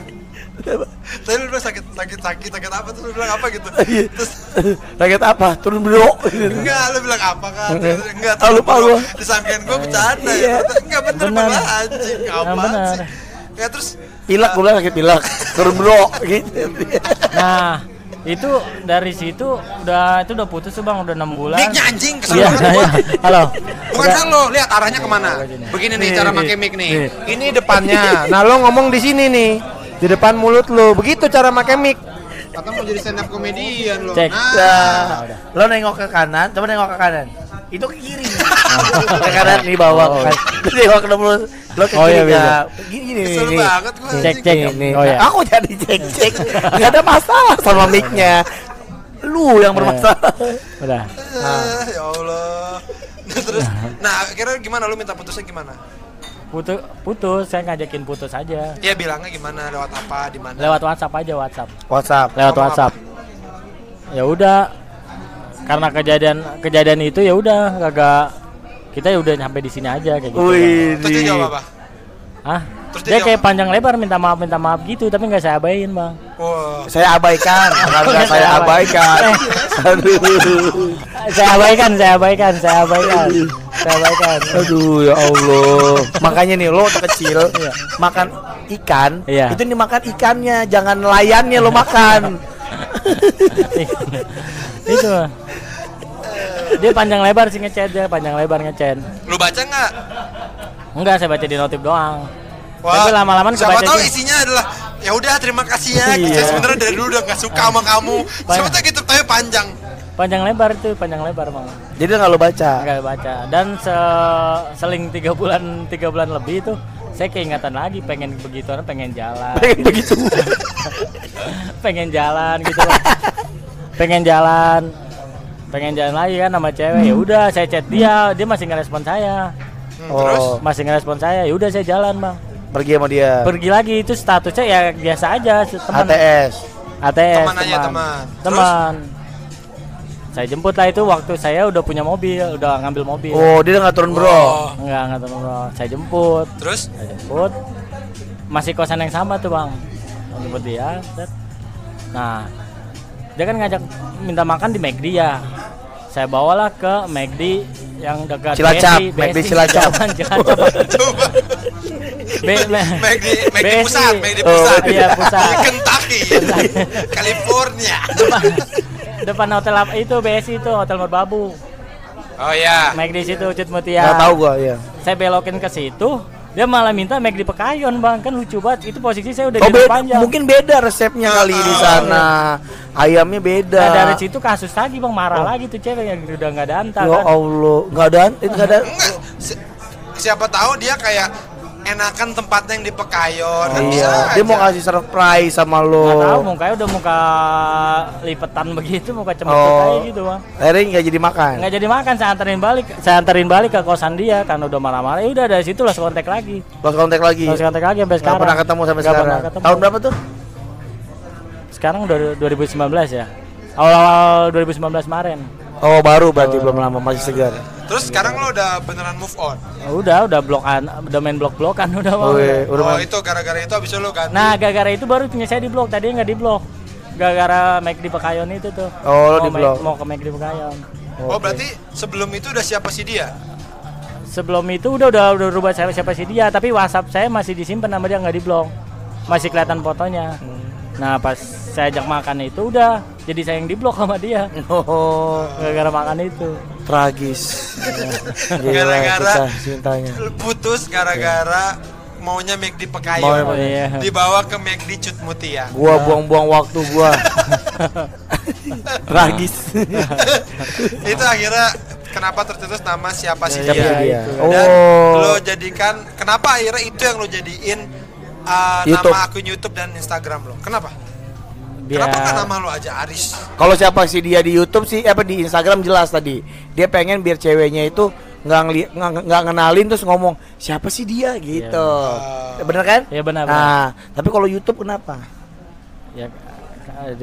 Tadi lu bilang sakit, sakit, sakit, sakit apa tuh lu bilang apa gitu? Terus Sakit apa? Turun bro. enggak, lu bilang apa kan? Enggak, Ah, lupa gua. gua. Disangkain gua bercanda Iya. ya. Enggak bener Bener. malah anjing. Apa sih? Ya terus Pilak gue bilang sakit pilak. Turun bro gitu. Nah, itu dari situ udah itu udah putus tuh Bang, udah 6 bulan. mic-nya anjing kesel Iya, iya. Halo. Bukan Udah- kan lo, lihat arahnya ke mana? Begini. Begini nih Nih, cara pakai mic nih. nih. Ini depannya. Nah, lo ngomong di sini nih. Di depan mulut lo. Begitu cara pakai mic. Atau mau jadi stand up comedian lo. Cek. Nah, Nah, lo nengok ke kanan, coba nengok ke kanan. Itu ke kiri. ke kanan nih bawah. Oh. kan. Lu nengok ke lo, lo ke Oh, kiri iya, bisa. ya. Gini gini kesel nih. banget gua Cek cek. Nih, nih. Oh ya. Aku jadi cek cek. Gak ada masalah sama mic-nya. Lu yang bermasalah. Udah. Ah, ya Allah. Nah, terus, nah kira gimana lu minta putusnya gimana? Putus putus, saya ngajakin putus aja. Ya bilangnya gimana, lewat apa, di mana? Lewat WhatsApp aja WhatsApp. WhatsApp. Lewat Ngomong WhatsApp. Ya udah. Karena kejadian kejadian itu ya udah kagak kita ya udah sampai di sini aja kayak gitu. Wih, Terus dia jawab apa? Hah? Terus dia Dia kayak panjang lebar minta maaf minta maaf gitu tapi nggak saya abain bang. Wah, saya abaikan, karena Saya abaikan. Aduh. saya abaikan, saya abaikan, saya abaikan, saya abaikan. Aduh ya Allah. Makanya nih lo kecil makan ikan, Iya. itu dimakan ikannya, jangan nelayannya lo makan. Itu. Bang. Dia panjang lebar sih ngechat dia, panjang lebar ngechat. lu baca nggak? Enggak, saya baca di notif doang. Wah, Tapi lama-lama siapa tahu isinya adalah ya udah terima kasih ya. Iya. Saya sebenarnya dari dulu udah nggak suka sama kamu. Siapa tahu gitu tapi panjang. Panjang lebar itu, panjang lebar bang. Jadi nggak lo baca. Enggak baca. Dan se seling tiga bulan tiga bulan lebih itu saya keingatan lagi pengen begitu pengen jalan. Pengen begitu. pengen jalan gitu loh. pengen jalan. Pengen jalan lagi kan sama cewek. Ya udah saya chat dia. Dia masih ngerespon saya. Hmm, Terus? Oh, masih ngerespon saya. Ya udah saya jalan bang. Pergi sama dia. pergi lagi. Itu statusnya ya biasa aja teman. ATS. ATS Teman aja, teman. teman saya jemput lah itu waktu saya udah punya mobil udah ngambil mobil Oh, dia udah nggak turun bro. Oh, enggak enggak teman bro saya jemput terus saya jemput masih kosan yang sama tuh bang Saya jemput dia set. nah dia kan ngajak minta makan di McD ya saya bawalah ke McD yang dekat Cilacap, McD Cilacap. jangan Cilacap di BSI. pusat, di Oh, pusat. iya, pusat. Di Kentucky, California. Depan, hotel apa itu BSI itu hotel Merbabu Oh ya. McD situ Cut Nggak Mutia tahu gua ya. saya belokin ke situ dia malah minta McD Pekayon bang kan lucu banget itu posisi saya udah Oh, di panjang mungkin beda resepnya kali di sana. Ayamnya beda. Nah, dari situ kasus lagi bang marah lagi tuh cewek yang udah nggak ada anta Ya kan. Allah, nggak ada, itu nggak ada. Siapa tahu dia kayak enakan tempatnya yang di Pekayon. kan bisa Iya, dia aja. mau kasih surprise sama lo. Nggak tahu mukanya udah muka lipetan begitu muka cemberut Oh. kayak gitu bang. Akhirnya nggak jadi makan. Nggak jadi makan saya anterin balik saya anterin balik ke kosan dia karena udah marah-marah. Ya udah dari situ lost kontak lagi. Lost kontak lagi. Lost kontak lagi sampai sekarang. pernah ketemu sampai Nggak sekarang. pernah ketemu. Tahun berapa tuh? Sekarang udah 2019 ya. Awal-awal 2019 kemarin. Oh baru berarti belum lama masih segar. Terus sekarang lo udah beneran move on. Ya udah udah blokan udah main blok-blokan udah bang. Oh, iya, udah oh main- itu gara-gara itu abis itu lo ganti. Nah, gara-gara itu baru punya saya di blok. Tadi nggak di blok. Gara-gara make di Pekayon itu tuh. Oh, lo di blok. Mau ke make di Pekayon. oh berarti sebelum itu udah siapa sih dia? Sebelum itu udah udah udah rubah siapa siapa sih dia, tapi WhatsApp saya masih disimpan nama dia nggak di blok. Masih kelihatan fotonya. Nah pas saya ajak makan itu udah jadi saya yang diblok sama dia Oh, gara-gara makan itu. tragis. Gara-gara- cintanya. Putus gara-gara maunya McD Mau Pekayon. emang. Iya. Dibawa ke McD Cut Mutia. Gua buang-buang waktu gua. tragis. itu akhirnya kenapa tercetus nama siapa sih dia? dia? Iya. Dan Oh. lo jadikan kenapa akhirnya itu yang lo jadiin uh, YouTube. nama akun YouTube dan Instagram lo? Kenapa? Biar Kenapa nggak nama lo aja Aris? Kalau siapa sih dia di YouTube sih apa di Instagram jelas tadi. Dia pengen biar ceweknya itu nggak ngeli- nggak nggak ngenalin terus ngomong siapa sih dia gitu. Bener kan? Iya benar. Nah, tapi kalau YouTube kenapa? ya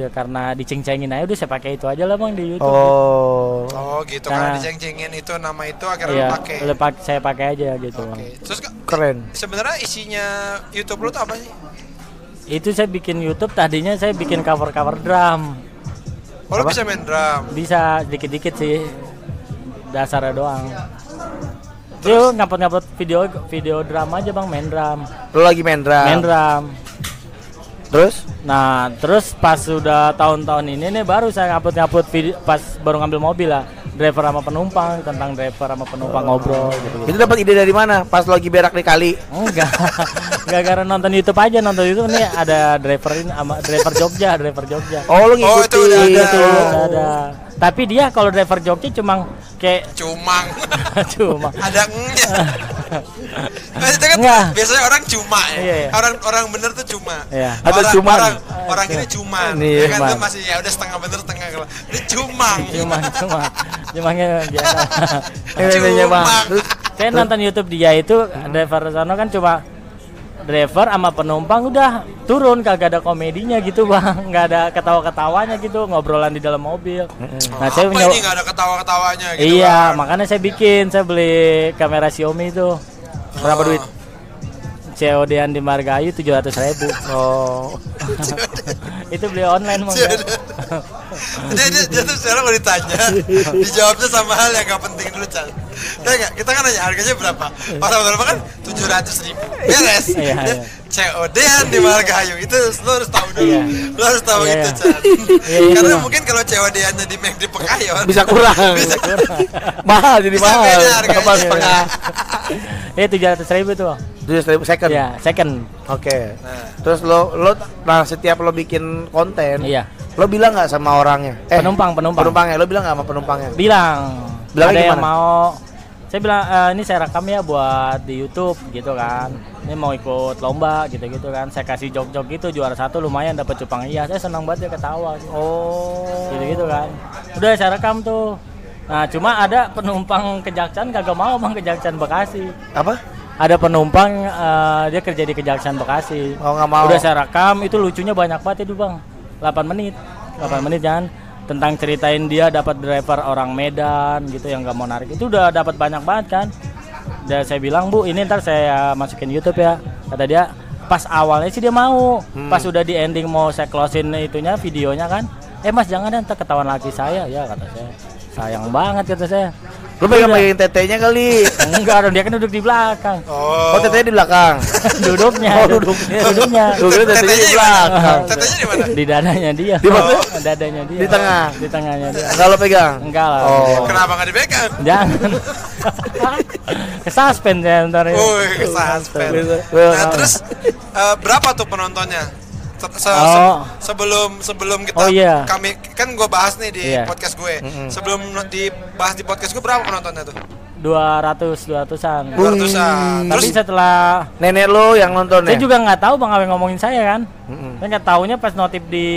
karena diceng-cengin aja udah saya pakai itu aja lah bang di YouTube. Oh. Oh gitu Nah. karena diceng-cengin itu nama itu akhirnya Iya, pakai. udah pak- saya pakai aja gitu Oke. bang. Terus Keren. sebenarnya isinya YouTube lo tuh apa sih? Itu saya bikin YouTube tadinya saya bikin cover-cover drum. Oh lo bisa main drum. Bisa dikit-dikit sih. Dasarnya doang. Terus ngupload-ngupload video video drum aja bang main drum. Lu lagi main drum. Main drum. Terus? Nah, terus pas sudah tahun-tahun ini nih baru saya ngupload-ngupload video pas baru ngambil mobil lah. Driver sama penumpang tentang driver sama penumpang ngobrol gitu. Itu dapat ide dari mana? Pas lagi berak di kali. Enggak. Enggak karena nonton YouTube aja, nonton YouTube nih ada driver ini sama driver Jogja, driver Jogja. Oh, lu Oh, ngikutin. itu udah ada. Itu udah ada. Tapi dia kalau driver Jogja cuma kayak Cumang. cuma Ada engnya. Nah, itu kan Enggak. biasanya orang cuma ya. Iya, iya. Orang orang bener tuh cuma. Iya. Atau orang, cuman. Orang, orang ini cuma. Nih, ya kan tuh masih ya udah setengah bener setengah kalau. Ini cumang. cuma cuma cumanya biasa. Ini Bang. Cumang. Terus Saya nonton YouTube dia itu driver sono kan cuma driver sama penumpang udah turun kagak ada komedinya gitu bang. Nggak ada ketawa-ketawanya gitu ngobrolan di dalam mobil. Nah saya ini nggak ada ketawa-ketawanya gitu iya kan? makanya saya bikin saya beli kamera Xiaomi itu. Berapa Oh. duit? COD-an di Margahayu tujuh ratus ribu. Oh. itu beli online bang. Dia, dia, dia tuh sekarang mau ditanya dijawabnya sama hal yang gak penting dulu Chan ya nggak kita kan nanya harganya berapa orang berapa kan tujuh ratus ribu beres Iya, Dia, iya. COD an di Margahayu itu lo harus tahu dulu Iya. lo harus tahu Iya, itu iya. Chan Iya, iya, karena iya. mungkin kalau COD annya di McD Pekayon Bisa kurang. mahal jadi Bisa mahal. beda harganya. Apa setengah? eh tujuh ratus ribu tuh Bang. Tujuh ribu second. ya second Oke. Nah. Terus lo lo nah setiap lo bikin konten, iya lo bilang nggak sama orangnya? Eh, penumpang penumpang penumpangnya, lo bilang nggak sama penumpangnya? bilang Bilangnya ada yang gimana? mau saya bilang "Eh, ini saya rekam ya buat di YouTube gitu kan. Ini mau ikut lomba gitu gitu kan. Saya kasih jog-jog gitu juara satu lumayan dapat cupang. Iya saya senang banget dia ketawa. Gitu. Oh. gitu gitu kan. Udah saya rekam tuh. Nah cuma ada penumpang kejaksaan kagak mau bang kejaksaan Bekasi. Apa? ada penumpang eh, dia kerja di kejaksaan Bekasi. Oh nggak mau. udah saya rekam. Itu lucunya banyak banget itu bang. 8 menit. 8 menit kan tentang ceritain dia dapat driver orang Medan gitu yang nggak mau narik. Itu udah dapat banyak banget kan? Dan saya bilang bu ini ntar saya masukin YouTube ya kata dia. Pas awalnya sih dia mau. Hmm. pas udah di ending mau saya closein itunya videonya kan. Eh mas jangan ntar ketahuan laki saya. Ya kata saya. Sayang banget kata saya Lo pengen pegang tetenya kali. enggak dong dia kan duduk di belakang oh, Oh, tetenya di belakang. duduknya Oh, duduknya. duduknya kira tetenya di belakang. tetenya di mana di dadanya dia Di mana? Oh, dadanya dia Di tengah? di tengahnya dia Enggak lo pegang. enggak lah Oh. kenapa nggak dipegang jangan ke suspend ya ntar ya Woi, kesuspend. Nah, terus eh, berapa tuh penontonnya? Se- se- Oh. se- sebelum sebelum kita Oh, iya. kami kan gue bahas nih di Iya. podcast gue. Sebelum no- dibahas di podcast gue berapa penontonnya tuh? dua ratus dua ratusan Dua ratusan. tapi Terus setelah Nenek lo yang nonton ya? saya juga nggak tahu bang apa yang ngomongin saya kan saya nggak taunya pas notif di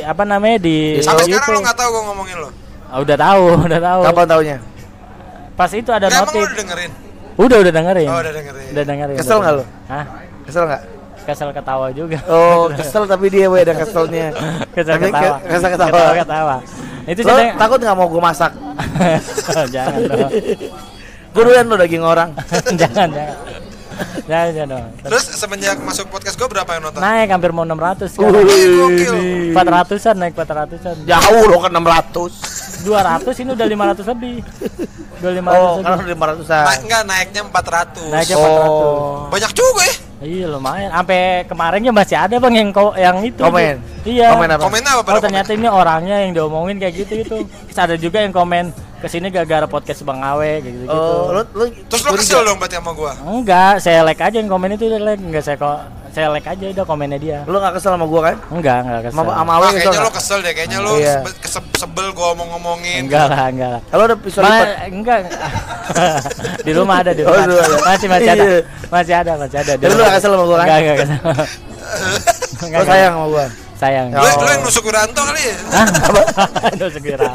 apa namanya di sampai YouTube. sekarang lo nggak tahu gue ngomongin lo. Ah, udah tahu udah tahu Kapan taunya? pas itu ada Nah, notif lo udah dengerin? udah udah dengerin Oh, udah dengerin. udah dengerin Kesel nggak dengerin. Hah? Kesel nggak? Kesel ketawa juga Oh, kesel tapi dia we ada keselnya. kesel Tapi ketawa ke- kesel ketawa. ketawa, ketawa. itu Lo saya takut nggak mau gue masak? jangan dong Gue duluan lo daging orang. jangan jangan jangan jangan dong Terus semenjak masuk podcast gue berapa yang nonton? naik hampir mau 600 Wih, gokil. 400an naik 400an Jauh lo kan 600. 200 ini udah 500 lebih. Udah 500 Oh, lebih. lima ratusan. Nah, enggak naiknya 400. Naiknya Oh. Banyak juga ya. Iya lumayan. Sampai kemarinnya masih ada bang yang ko- yang itu. Komen? Iya. Komen apa? Komennya apa Oh ternyata ini orangnya yang diomongin kayak gitu itu. Terus ada juga yang komen ke sini gara-gara podcast Bang Awe kayak gitu gitu. Oh, lu lu Terus lo kesel dong berarti sama gua. Enggak, saya like aja yang komen itu udah like. Enggak saya kok saya like aja udah komennya dia. Lu gak kesel sama gua kan? Enggak, enggak kesel. Sama sama kesel. kayaknya lo nggak? kesel deh, kayaknya lo Iya. sebel gua ngomong-ngomongin. Enggak lah, enggak lah. Kalau ada pisau lipat. enggak. di rumah ada, di Oh, rumah. rumah ada. masih masih ada. Iya. Masih ada, masih ada. Di lu rumah gak kesel sama gua kan? Enggak, enggak kesel. Lu sayang sama gua. Sayang. Lo, lo yang nusuk Wiranto kali ya? Hah? Aduh segera.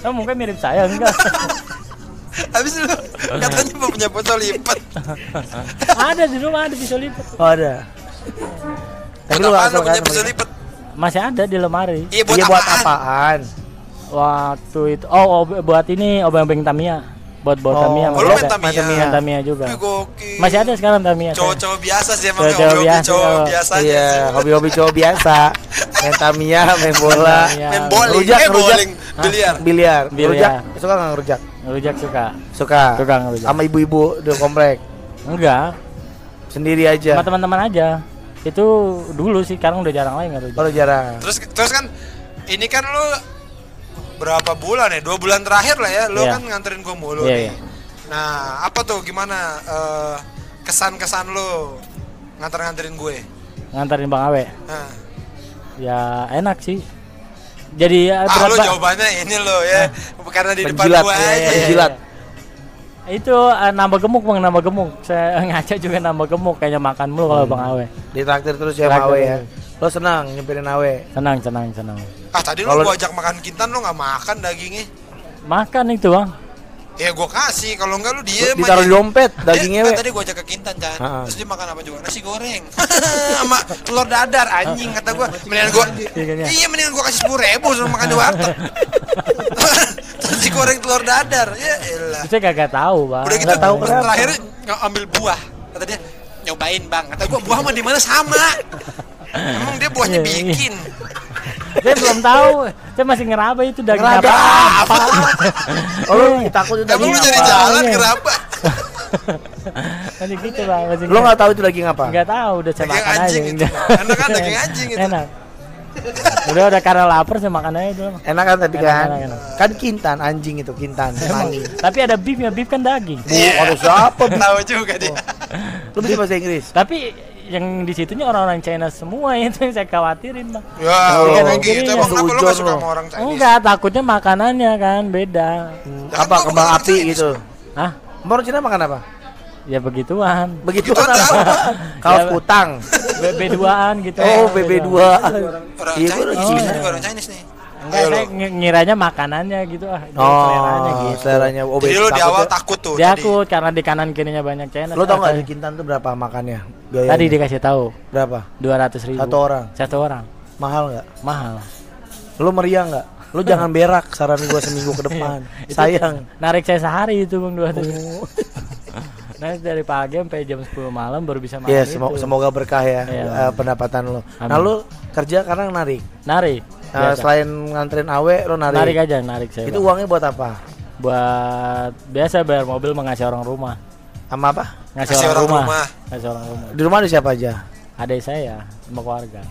Oh, mungkin mirip saya enggak. Habis lu katanya mau punya foto lipat. ada di rumah ada pisau lipat. Oh, ada. Tapi lu Buat gak apaan kesel lo kan? punya sama pisau lipat? Masih ada di lemari. Iya buat, Iya buat apaan? apaan? Waktu itu oh, ob- buat ini obeng-obeng Tamiya. Buat buat Oh, Tamiya. Masih ada. Tamiya? Main Tamiya juga. Gokil. Masih ada sekarang Tamiya. Cowok-cowok biasa sih emang Cowok-cowok hobi-hobi biasa, cowok biasa Iya, hobi-hobi cowok biasa. Main Tamiya, main bola, Tamiya. Main bowling, Rujak, eh rujak. bowling, biliar. biliar. Biliar. Rujak, suka nggak ngerujak? Ngerujak suka. Suka. Suka ngerujak. Sama ibu-ibu di komplek. Enggak, Sendiri aja. sama teman-teman aja. Itu dulu sih, sekarang udah jarang lagi ngerujak. Kalau jarang. Terus terus kan ini kan lu berapa bulan ya? Dua bulan terakhir lah ya. Lu Iya. kan nganterin gua mulu Iya, nih. iya. Nah, apa tuh gimana eh, kesan-kesan lu nganter-nganterin gue? Nganterin Bang Awe. Nah. Ya enak sih. Jadi ya, Ah, ba- jawabannya ini lo ya. Karena di depan Penjilat, gua iya, aja. iya, Penjilat. Itu eh, nambah gemuk bang, nambah gemuk. Saya ngaca juga nambah gemuk, kayaknya makan mulu kalau Bang Awe. Ditraktir terus ya sama Awe ya. Lo senang nyempirin Awe. Senang, senang, senang. Ah, tadi lu Kalau- gua ajak makan kintan lu nggak makan dagingnya. Makan itu bang. Ya gua kasih, kalau enggak lu diem Ditaruh di aja. dompet Dia- dagingnya kan we. tadi gua ajak ke Kintan. Ha-ha. Terus dia makan apa juga? Nasi goreng. Sama telur dadar anjing kata gua. Mendingan gua Iya. Iya, mendingan gua kasih 10 ribu suruh makan di warteg. Nasi goreng telur dadar. Ya elah. Saya kagak tahu bang. Udah gitu tahu terakhir ng- ambil buah. Kata dia, "Nyobain, Bang." Kata gua, "Buah mah di mana sama?" Emang dia buahnya Iya, iya. bikin. Saya belum tahu. Saya masih ngeraba itu daging Ngeraba apa. Oh, lu takut itu Emang lu jadi jalan Iya. kenapa? Nanti gitu bang. Masih Lo nggak tahu itu daging apa? Nggak tahu, udah saya makan aja. Enak kan daging anjing itu. Enak. Udah udah karena lapar saya makan aja dulu. Enak kan tapi Enak, kan? enak, enak. Kan kintan anjing itu kintan. Mani. Tapi ada beefnya, beef kan daging. Bu, ada siapa? Tahu juga dia. Lu bisa bahasa Inggris? Tapi yang di situnya orang-orang China semua itu yang saya khawatirin bang. Ya, Oh, kanan gitu. Emang kenapa lu gak suka sama orang Chinese? Enggak, takutnya makanannya kan beda. Apa gua kembang api Chinese. gitu? Hah? Orang Cina makan apa? Ya begituan. Begitu Begituan kan apa? apa? Kaos Ya, kutang. BB2an gitu. Oh, BB2. Orang Iya, Chinese, orang juga orang Chinese nih. Enggak, Ayo saya lu. ng- ngiranya makanannya gitu ah. seleranya Oh, gitu. seleranya oh, Jadi lu di takut awal ya. takut tuh. Dia tadi. akut karena di kanan kirinya banyak China. Lo tau Saya gak di Kintan tuh berapa makannya? Biayanya? Tadi dikasih tahu berapa? 200 ribu. Satu orang. Satu orang. Mahal nggak? Mahal. Lo meriah nggak? Lo jangan berak saran gua seminggu ke depan. Sayang. Narik saya sehari itu bang 200 Oh. Nah dari pagi sampai jam 10 malam baru bisa makan Iya, itu. semo- semoga berkah ya Iya. eh, pendapatan lo. Nah, Amin. lo kerja karena narik. Narik. Nah, Biasa. selain nganterin awe, lo narik. narik aja, narik saya. Itu Bang. uangnya buat apa? buat biasa bayar mobil mengasih orang rumah. Sama apa? Ngasih, Ngasih orang, orang rumah. rumah. Ngasih orang rumah. Di rumah ada siapa aja? Adik saya sama keluarga.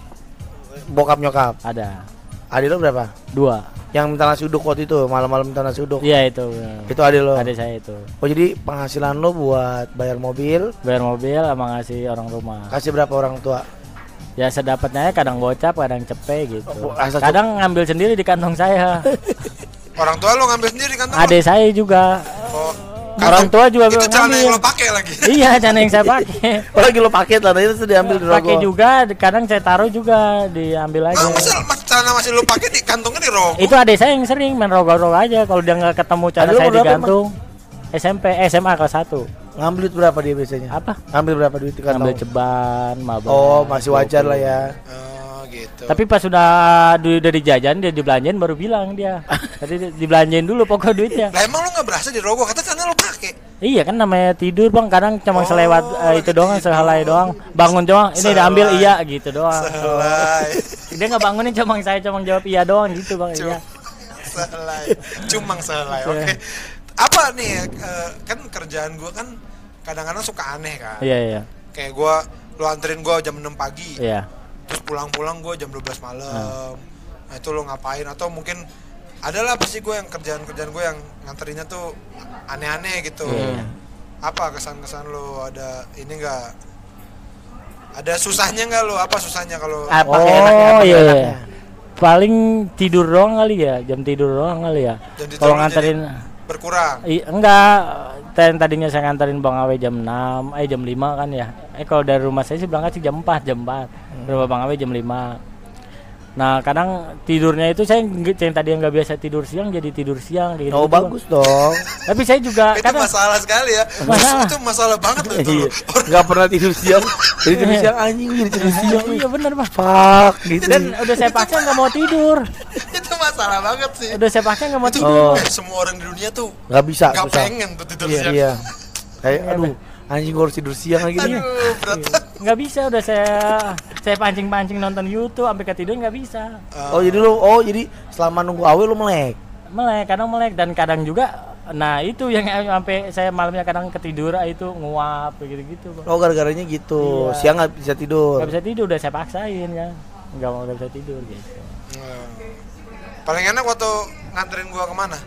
Bokap nyokap. Ada Adik lo berapa? dua. Yang minta nasi uduk waktu itu, malam-malam minta nasi uduk. Iya itu. Itu adik lo. Adik saya itu. Oh, jadi penghasilan lo buat bayar mobil, Bayar mobil sama ngasih orang rumah. kasih berapa orang tua? Ya sedapatnya kadang gocap, kadang cepe gitu. Oh, asal Kadang ngambil sendiri di kantong saya. Orang tua lu ngambil sendiri kan? Adik saya juga. Oh, Orang tua juga itu celana yang lo pakai lagi. Iya, celana yang saya pakai. Oh, lagi lo paket lah, itu sudah diambil di Pakai juga, kadang saya taruh juga diambil aja. Nah, masa mas, celana masih lo pakai di kantongnya di rokok? Itu adik saya yang sering main rogo-rogo aja kalau dia nggak ketemu celana saya digantung. SMP, eh, SMA kelas 1. Ngambil duit berapa dia biasanya? Apa? Ngambil berapa duit kantong? Ngambil ceban, mabok. Oh, masih wajar lah ya. Oh, gitu. Tapi pas sudah du- udah dijajan dia dibelanjain baru bilang dia. Tadi di- dibelanjain dulu pokok duitnya. Lah emang lu nggak berasa di rokok? Kata celana lo pakai. Iya kan namanya tidur bang kadang cuma Oh, selewat eh, itu doang sehelai doang bangun doang ini diambil Sehelai. iya gitu doang Selai. dia nggak bangunin cuma saya cuma jawab iya doang gitu bang iya sehelai cumang sehelai oke apa nih eh, kan kerjaan gua kan kadang-kadang suka aneh kan Iya iya kayak gua lu anterin gua jam 6 pagi iya. terus pulang-pulang gua jam 12 malam nah itu lu ngapain atau mungkin adalah pasti gue yang kerjaan-kerjaan gue yang nganterinnya tuh aneh-aneh gitu Iya. apa kesan-kesan lu ada ini enggak ada susahnya nggak lo apa susahnya kalau Apa Oh enaknya, apa iya. enaknya? iya. Paling tidur doang kali ya, jam tidur doang kali ya. Jam tidur Kalau lu nganterin berkurang I, enggak, ten tadinya saya nganterin Bang Awe jam 6, eh jam 5 kan ya. Eh kalau dari rumah saya sih berangkat sih jam 4, jam 4. Rumah Bang Awe jam 5. Nah, kadang tidurnya itu saya yang tadi yang nggak biasa tidur siang jadi tidur siang kayak Oh gitu. bagus dong. Tapi saya juga itu kadang masalah sekali ya Masalah. itu masalah banget loh itu Iya. Gak pernah tidur siang. Jadi tidur siang anjing jadi tidur siang. Iya benar, Bang. Fuck gitu. Dan udah saya paksa nggak mau tidur. Masalah banget sih Udah saya paksa nggak mau itu tidur. eh, semua orang di dunia tuh Gak bisa. nggak pengen tuh tidur Iya. siang iya. Kayak aduh anjing gua harus tidur siang lagi nih. aduh berat nggak bisa udah saya saya pancing pancing nonton YouTube sampai ketiduran nggak bisa Oh jadi lu oh jadi selama nunggu awe lu melek. melek kadang melek dan kadang juga nah itu yang sampai saya malamnya kadang ketidur ah, itu nguap gitu gitu bang Oh gara-garanya gitu. Iya. Siang nggak bisa tidur. nggak bisa tidur udah saya paksain ya nggak mau nggak bisa tidur gitu. Paling enak waktu nganterin gua ke mana?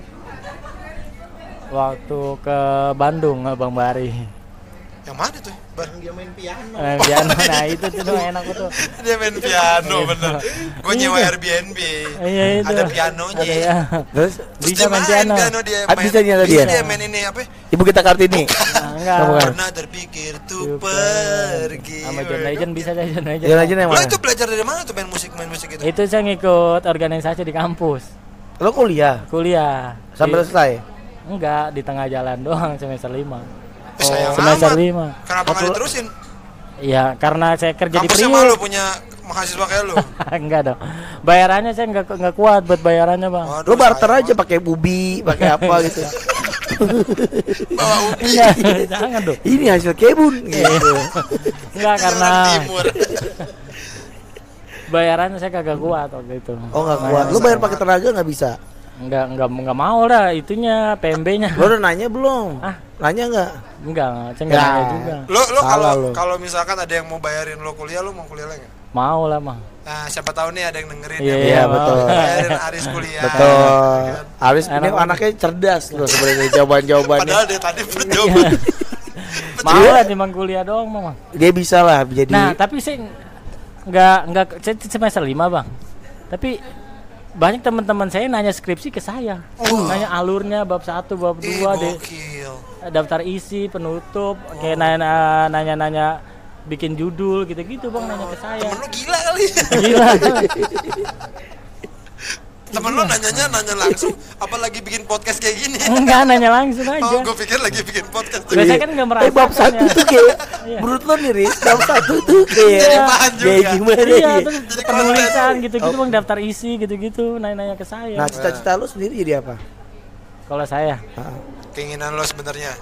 Waktu ke Bandung bang Bari yang mana tuh? Bar? Dia main piano. Eh, piano. Nah itu tuh enak tuh. Dia main piano bener. Gua nyewa Iya. Airbnb. Iya itu. Ada pianonya. Ada ya Terus? Terus bisa dia main piano. dia Ah, main, bisa nyala bisa dia? dia main ini apa? Ibu kita Kartini. Nah, enggak. Pernah terpikir tuh pergi. Sama John Legend bisa saya John Legend. Jalan aja yang lo mana? itu belajar dari mana tuh main musik main musik itu? Itu saya ngikut organisasi di kampus. Lo kuliah? Kuliah. Sampai selesai. enggak di tengah jalan doang semester 5 Eh, sayang semester amat 5 kenapa nggak diterusin Iya, karena saya kerja di kampusnya Priuk. malu punya mahasiswa kayak lu enggak dong. Bayarannya saya enggak enggak kuat buat bayarannya, Bang. Waduh, Lo barter aja pakai bubi, pakai apa gitu. bawa ubi Enggak, jangan dong. Ini hasil kebun gitu. Enggak karena bayarannya saya kagak kuat waktu itu. Oh nggak kuat. Lo bayar pakai tenaga nggak bisa. Enggak enggak enggak mau lah itunya PMB-nya. Lo udah nanya belum? Ah. Nanya nggak? Enggak, saya enggak Ya. nanya juga. lo lo kalau kalau misalkan ada yang mau bayarin lo kuliah lo mau kuliah lagi nggak Mau lah, Bang. nah siapa tahu nih ada yang dengerin Iya, yang Iya betul. bayarin Aris kuliah Betul. Aris ini Enak banget. anaknya cerdas loh sebenarnya jawaban-jawabannya. padahal dia tadi berjawab Mau lah timbang kuliah doang, Bang. Dia bisa lah jadi Nah, tapi saya enggak enggak saya semester 5, Bang. Tapi banyak teman-teman saya nanya skripsi ke saya. Nanya alurnya bab 1, bab 2, Ih, deh. gokil daftar isi, penutup, kayak nanya- nanya-nanya bikin judul gitu-gitu, Bang, nanya ke saya. temen lo gila kali Gila. temen lo nanyanya nanya langsung apalagi bikin podcast kayak gini Enggak nanya langsung aja. oh gue pikir lagi bikin podcast tuh Biasanya kan enggak Eh bab satu tuh kayak Iya. menurut lo nih Riz, bab satu tuh kayak Jadi bahan juga. kayak gimana Iya, ya? terus Jadi penulisan gitu-gitu, Bang, daftar isi gitu-gitu, nanya-nanya ke saya. Nah cita-cita lo sendiri jadi apa? Kalau saya keinginan lo sebenarnya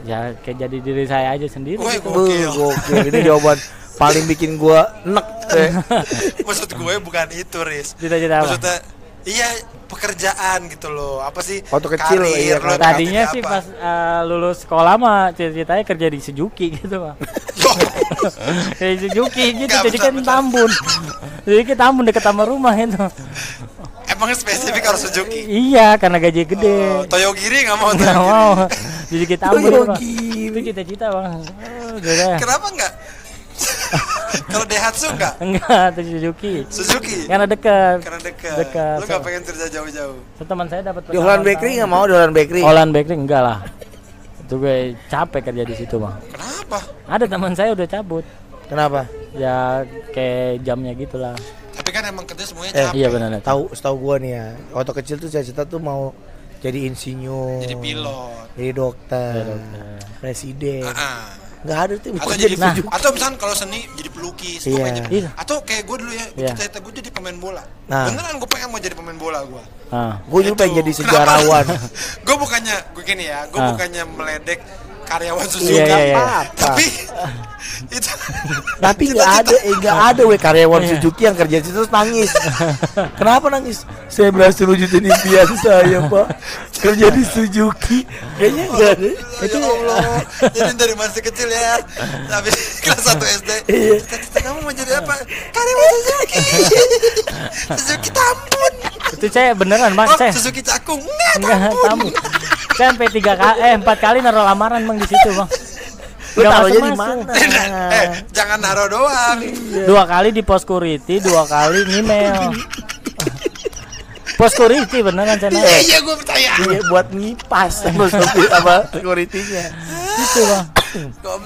ya kayak jadi diri saya aja sendiri. Woi, gitu. Gokil. Gokil. Gokil. Ini jawaban paling bikin gua enek. Eh. maksud gue bukan itu Riz Cita-cita apa? maksudnya iya pekerjaan gitu loh apa sih Waktu kecil, karir iya, lo Tadinya sih apa? pas eh, lulus sekolah mah cita-citanya kerja di Suzuki gitu, Bang. Yo, Kayak Suzuki gitu, Nggak, jadi bentar, kan. Tambun. Jadi kan Tambun dekat sama rumah itu. emang spesifik harus Suzuki Iya, karena gaji Oh, gede. Toyogiri nggak mau Nggak mau. Jadi kita Tambun. Itu cita-cita, Bang. Oh, kenapa nggak kalau Daihatsu nggak Enggak, itu Suzuki. Suzuki Karena dekat. karena dekat Dekat. lo nggak pengen kerja jauh-jauh So, teman saya dapat Di Holland Bakery nggak mau di Holland Bakery. Holland Bakery enggak lah. Itu gue capek kerja di situ, Bang. kenapa Ada teman saya udah cabut. Kenapa? Ya kayak jamnya gitulah. tapi kan emang kerja semuanya Eh, capek Iya benar. Tahu setahu gua nih ya. Waktu kecil tuh cita-cita tuh mau jadi insinyur. jadi pilot Jadi dokter. Jadi dokter. Presiden. Ah. Nggak ada tuh atau jadi jadi Nah. Atau misalnya kalau seni jadi pelukis pengen jadi- Iya. atau kayak gue dulu ya Iya. cita-cita gue jadi pemain bola Nah. beneran gue pengen mau jadi pemain bola gue Ah. Gue juga pengen jadi sejarawan. gue bukannya gue gini ya gue Ah. bukannya meledek karyawan Iya, Suzuki iya, iya. Apa? tapi itu Tapi nggak ada, eh nggak ada we karyawan Suzuki yang kerja di situ terus nangis. Kenapa nangis? Saya berhasil wujudin impian saya, Pak. Kerja di Suzuki. Kayaknya nggak ada. itu ya Allah jadi dari masih kecil ya habis kelas 1 SD Iya. cita-cita kamu mau jadi apa karyawan Suzuki Suzuki Tambun Itu saya beneran bang, oh saya Suzuki Cakung enggak Tambun tamu. Saya sampai tiga kali, eh empat kali naruh lamaran bang di situ bang. Lu taruhnya di mana? eh jangan naruh doang Dua kali di pos security, dua kali ngemail. Pos security beneran saya iya iya gue percaya Iya buat ngipas sama apa security-nya. Itu bang.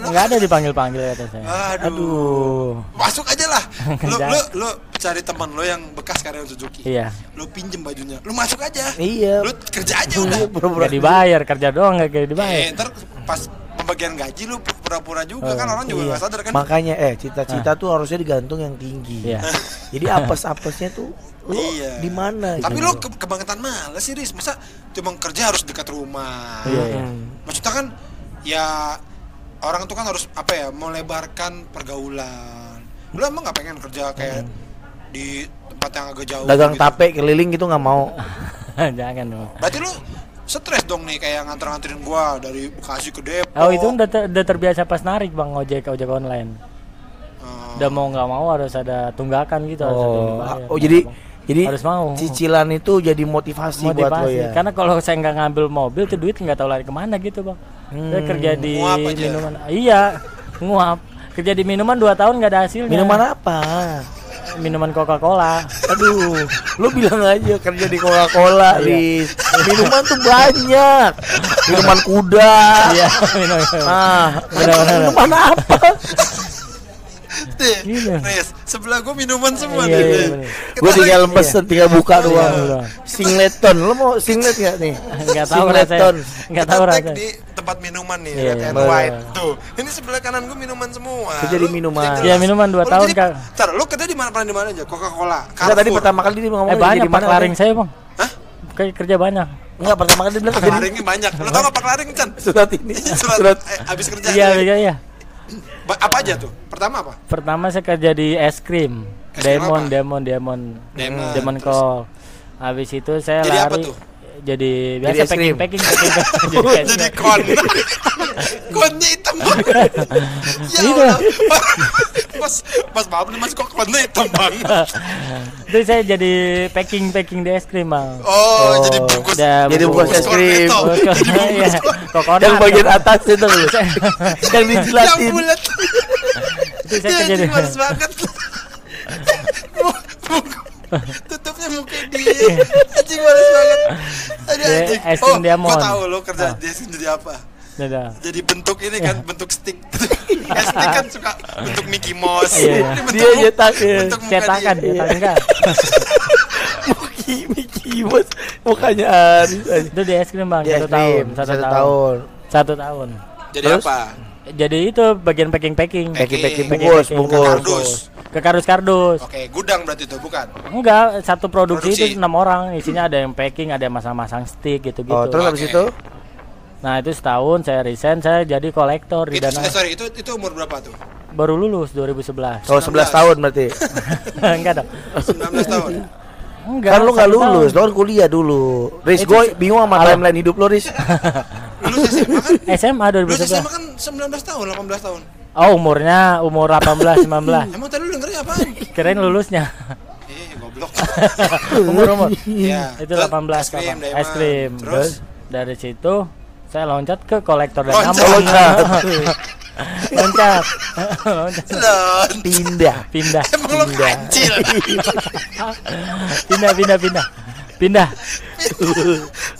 Enggak ada dipanggil-panggil kata saya. aduh Aduh. masuk aja lah lu Jangan. lu lu cari teman lo yang bekas karyawan Suzuki Iya. lu pinjem bajunya lu masuk aja Iya. lu kerja aja udah Pura-pura. Gak dibayar kerja doang gak kayak dibayar. eh ntar pas pembagian gaji lu pura-pura juga kan orang juga Iya. nggak sadar kan Makanya eh cita-cita tuh harusnya digantung yang tinggi. Iya. Jadi apes-apesnya tuh lu Iya. di mana? Tapi gitu. lo ke kebangetan malas sih, Riz. Masa cuma kerja harus dekat rumah? Iya, iya. Maksudnya kan ya orang tuh kan harus apa ya, melebarkan pergaulan. Lo emang nggak pengen kerja kayak di tempat yang agak jauh? dagang gitu? tape keliling gitu nggak mau. Jangan dong. Berarti lo stres dong nih kayak nganter-nganterin gua dari Bekasi ke Depok. Oh itu udah, ter- udah terbiasa pas narik bang ojek ojek online. Eh, Udah mau nggak mau harus ada tunggakan gitu. harus ada Oh, dibayar. oh jadi Bang. Jadi harus mau. cicilan itu jadi motivasi, buat lo motivasi. ya. Karena kalau saya nggak ngambil mobil tuh duit nggak tahu lari ke mana gitu bang. Saya Hmm, kerja di minuman. Iya, nguap. Kerja di minuman 2 tahun nggak ada hasilnya. Minuman apa? Minuman Coca-Cola. Aduh, lu bilang aja kerja di Coca-Cola, Iya. di minuman tuh banyak. Minuman kuda. Iya, minuman. Ah, Benar-benar. minuman apa? Nih, Iya. Sebelah gua minuman semua Iya, nih. iya, Gue tinggal pesen, tinggal buka Iya, doang. doang. Singleton, lu mau singlet gak nih? Nggak tahu Singleton. rasanya. Nggak kita tahu rasanya. di tempat minuman nih, Iya, red iya. and white. Tuh, ini sebelah kanan gua minuman semua. Kerja di Lu- minuman. Iya, minuman dua Oh, lu tahun, jadi- Kak. Ntar, lu kerja di mana pernah di mana aja? Coca-Cola. Enggak tadi pertama kali dia ngomong Eh banyak jadi pak mana laring saya bang. Hah? Kayak kerja banyak. Enggak pertama kali dia bilang Pak jadi Laringnya banyak. Lu tau gak Pak Laring, Chan? surat ini. Surat, eh, habis kerja. Iya, iya, iya. Ba- apa aja tuh? Pertama apa? Pertama saya kerja di es krim. Es krim Demon? Demon, Demon. Demon, Demon terus? Call. Habis itu saya Jadi apa lari tuh? Jadi Jadi biasa krim. packing, packing, packing, packing. Jadi es Jadi krim. kon. Konnya hitam banget. ya Iya. Allah. Mas, mas maaf nih mas kok konnya hitam banget. Itu saya jadi packing, packing di es krim bang. Oh, jadi bungkus. Jadi bungkus es krim. Jadi Iya. yang bagian atas itu yang Yang dijilatin. bulat. Itu saya Ya, kerja di banget. Tutupnya muka dia. Anjing males banget. Dia anjing. es Oh, krim diamond. gua tahu lo kerja Ah. di sini jadi apa? Udah. Jadi bentuk ini kan bentuk stick. Es stick kan suka bentuk Mickey Mouse. Iya, iya. Ini bentuk Dia mu- nyetak ya. bentuk Cetakan, dia. cetak enggak. Mickey, Mickey bos mukanya Aris aja. Itu di es krim bang, Di satu tahun, satu, satu tahun. tahun. Satu tahun. Jadi Terus? apa? Jadi itu bagian packing packing. Packing, packing, Packing, bungkus, packing. bungkus. Kardus. Ke kardus kardus. Oke, gudang berarti itu bukan? Enggak, satu produksi, Produksi. itu enam orang. Isinya ada yang packing, ada yang masang-masang stick gitu-gitu. Oh, terus habis Oke. itu Nah itu setahun saya resign, saya jadi kolektor di dana. eh, sorry, itu itu umur berapa tuh? Baru lulus 2011. kalau 11 tahun berarti. Enggak dong. 19 tahun. Enggak. kan lu nggak satu lulus, tahun. lo kan kuliah dulu. Riz, Itu gue bingung sama timeline hidup lo, Riz. Lu SMA kan? SMA Lu SMA 2011. kan 19 tahun, 18 tahun. Oh umurnya umur 18 19. Emang tadi lu dengernya apaan? Kirain lulusnya. Eh, goblok. umur umur. Iya. Itu Terus 18 es krim, apa? Diamond. Es krim. Terus dari situ saya loncat ke kolektor dan Loncat. Amon. Loncat. Loncat. loncat. Lon. Pindah. Pindah. Emang lu kecil. Pindah pindah pindah. Pindah.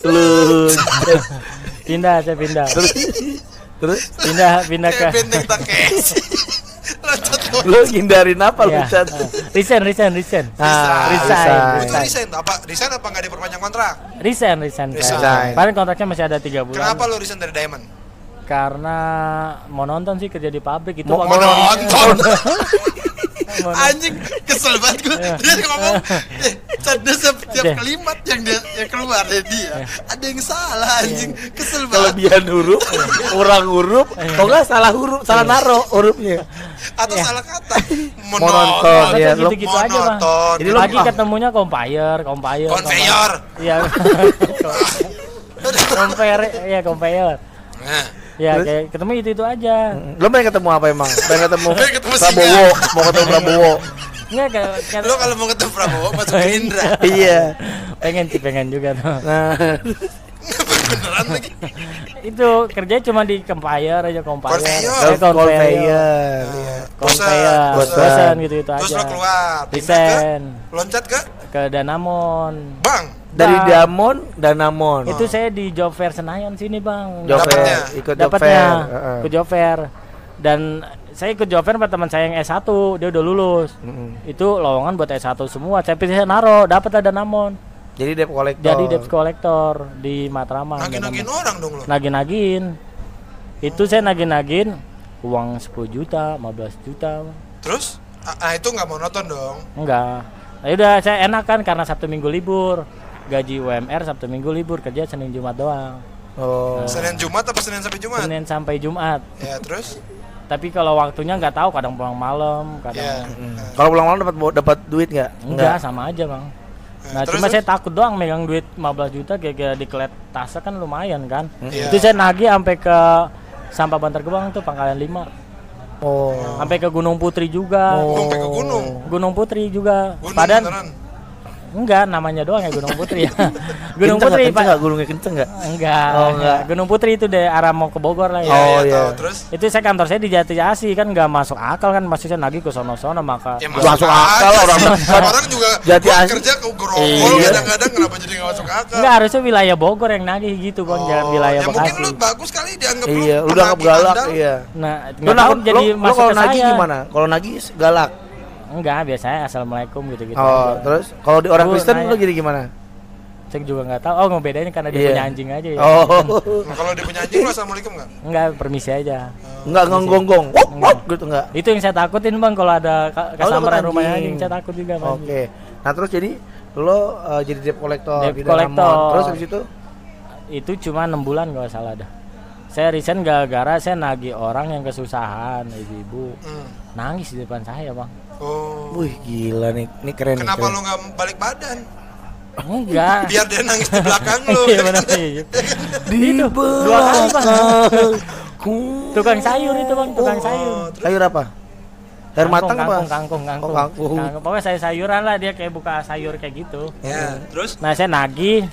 Lu Pindah saya pindah. terus Pindah pindah ke lu. lu hindarin apa lu, Iya. Chan? Ah. Resign, resign, resign. Ah, Resign. Itu Resign. apa? Resign apa enggak diperpanjang kontrak? Resign, resign. Resign. Kemarin kontraknya masih ada tiga bulan. Kenapa lu resign dari Diamond? Karena mau nonton sih kerja di pabrik itu Mau- nonton. Anjing kesel banget gue. Dia ngomong, eh, Canda setiap Iya. kalimat yang dia yang keluar dari dia ada yang salah anjing. Kesel banget. Kelebihan huruf, kurang huruf, kok nggak salah huruf, salah naro hurufnya. Atau Iya. salah kata. Monoton. Iya, Masa lu gitu-gitu aja bang. Jadi lu- lagi ketemunya compare compare Konveyor. iya compare ya compare Nah, ya Terus? kayak ketemu itu itu aja Lo pengen ketemu apa emang? Pengen ketemu ketemu Prabowo, mau ketemu Prabowo. Enggak kayak, kayak lo kalau mau ketemu Prabowo masuk Gerindra. Iya. pengen sih pengen juga tuh Nah, Beneran lagi. itu kerja cuma di compare aja compare Conveyor. Eh, conveyor. Iya. Bosan. gitu itu Terus aja lo keluar. ke- Loncat ke ke Danamon Bang. Dari Bang. Damon dan Namon. itu saya di job fair Senayan sini bang Job Dapatnya. fair, ikut job fair. Ikut job fair dan saya ikut job fair sama teman saya yang S1 dia udah lulus Mm-mm. itu lowongan buat S1 semua tapi saya naro dapat ada namon Jadi debt collector. jadi debt collector di Matraman Nagin-nagin orang dong lo. nagin-nagin itu saya nagin-nagin uang 10 juta 15 juta Terus? Ah, ah, itu nggak monoton dong. enggak nah, udah saya enak kan karena Sabtu Minggu libur gaji UMR Sabtu Minggu libur kerja Senin Jumat doang Oh. Senin Jumat apa Senin sampai Jumat? Senin sampai Jumat Ya terus? tapi kalau waktunya nggak tahu kadang pulang malam kadang Ya. Mm. Kalau pulang malam dapat dapat duit nggak? enggak sama aja bang Nah, terus, cuma terus? saya takut doang megang duit 15 juta kayak dikelet tasnya kan lumayan kan. Iya. Itu saya nagih sampai ke Sampah Bantar Gebang tuh Pangkalan 5. Oh. Sampai ke Gunung Putri juga. Gunung ke gunung. Gunung Putri juga. Gunung Padan beneran. Enggak namanya doang ya Gunung Putri ya. Gunung Kenceng Putri? Kenceng Pak. nggak? Gunungnya kenceng nggak? Enggak. Oh, enggak. Gunung Putri itu deh arah mau ke Bogor lah ya. Oh, iya, iya. tahu. Terus? Itu saya kantor saya di Jati Asi kan nggak masuk akal kan maksudnya nagih ke sono-sono maka Ya Masuk aja akal orang orang juga Jadi buat as- kerja ke gerokol Iya. kadang-kadang kenapa jadi nggak masuk akal? Enggak harusnya wilayah Bogor yang nagih gitu bang, jangan wilayah ya mungkin Bekasi. lu bagus kali dianggap Iya, lu udah galak, iya. Nah, Lu jadi lu- lu masuk kalau ke nagih saya. gimana? Kalau nagih galak. Enggak, biasanya assalamualaikum gitu-gitu. Oh, aja. terus kalau di orang Kristen nanya. lu jadi gimana? saya juga nggak tahu. Oh, ngebedainnya karena dia Iya. punya anjing aja ya. Oh. Nah, kalau dia punya anjing lu assalamualkum nggak? Enggak, permisi aja. Enggak ngonggong-gong. Wok, wok gitu enggak. Itu yang saya takutin bang kalau ada ka- Oh, kesambaran rumahnya anjing. saya takut juga bang. Oke. Nah, terus jadi lo uh, jadi debt collector Debt di collector. Terus habis itu Itu cuma enam bulan kalau salah dah. Saya resign gara-gara saya nagih orang yang kesusahan, ibu-ibu. Hmm. Nangis di depan saya bang. Oh. Wih gila nih, ini keren nih. Kenapa keren. lu nggak balik badan? Enggak. Biar dia nangis di belakang lu. Iya benar iya. di Itu, dua kali, Bang. belakangku. Tukang sayur itu bang, tukang sayur. Oh, terus Sayur apa? Air matang apa? kangkung, kangkung, kangkung, Oh, kangkung. Kangkung. Pokoknya saya sayuran lah dia kayak buka sayur kayak gitu. ya, terus Nah saya nagih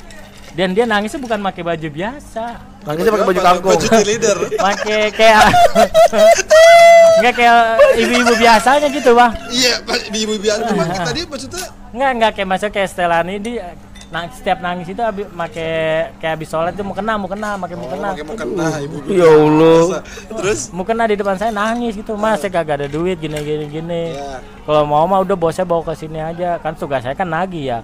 dan dia nangisnya bukan pakai baju biasa, Nangisnya pakai baju kangkung. Baju cheerleader. pakai kayak nggak kayak ibu-ibu biasanya gitu bang. Iya, pas- ibu biasa Cuma tadi maksudnya Nggak nggak kayak masa kayak Stelani di nang, setiap nangis itu abis make kayak habis sholat itu mau kena mau kena pakai mau kena pakai mau kena ibu Ya Allah. Terus mau kena di depan saya nangis gitu mas saya kagak ada duit gini gini gini ya. kalau mau mah udah bosnya bawa ke sini aja kan tugas saya kan nagih ya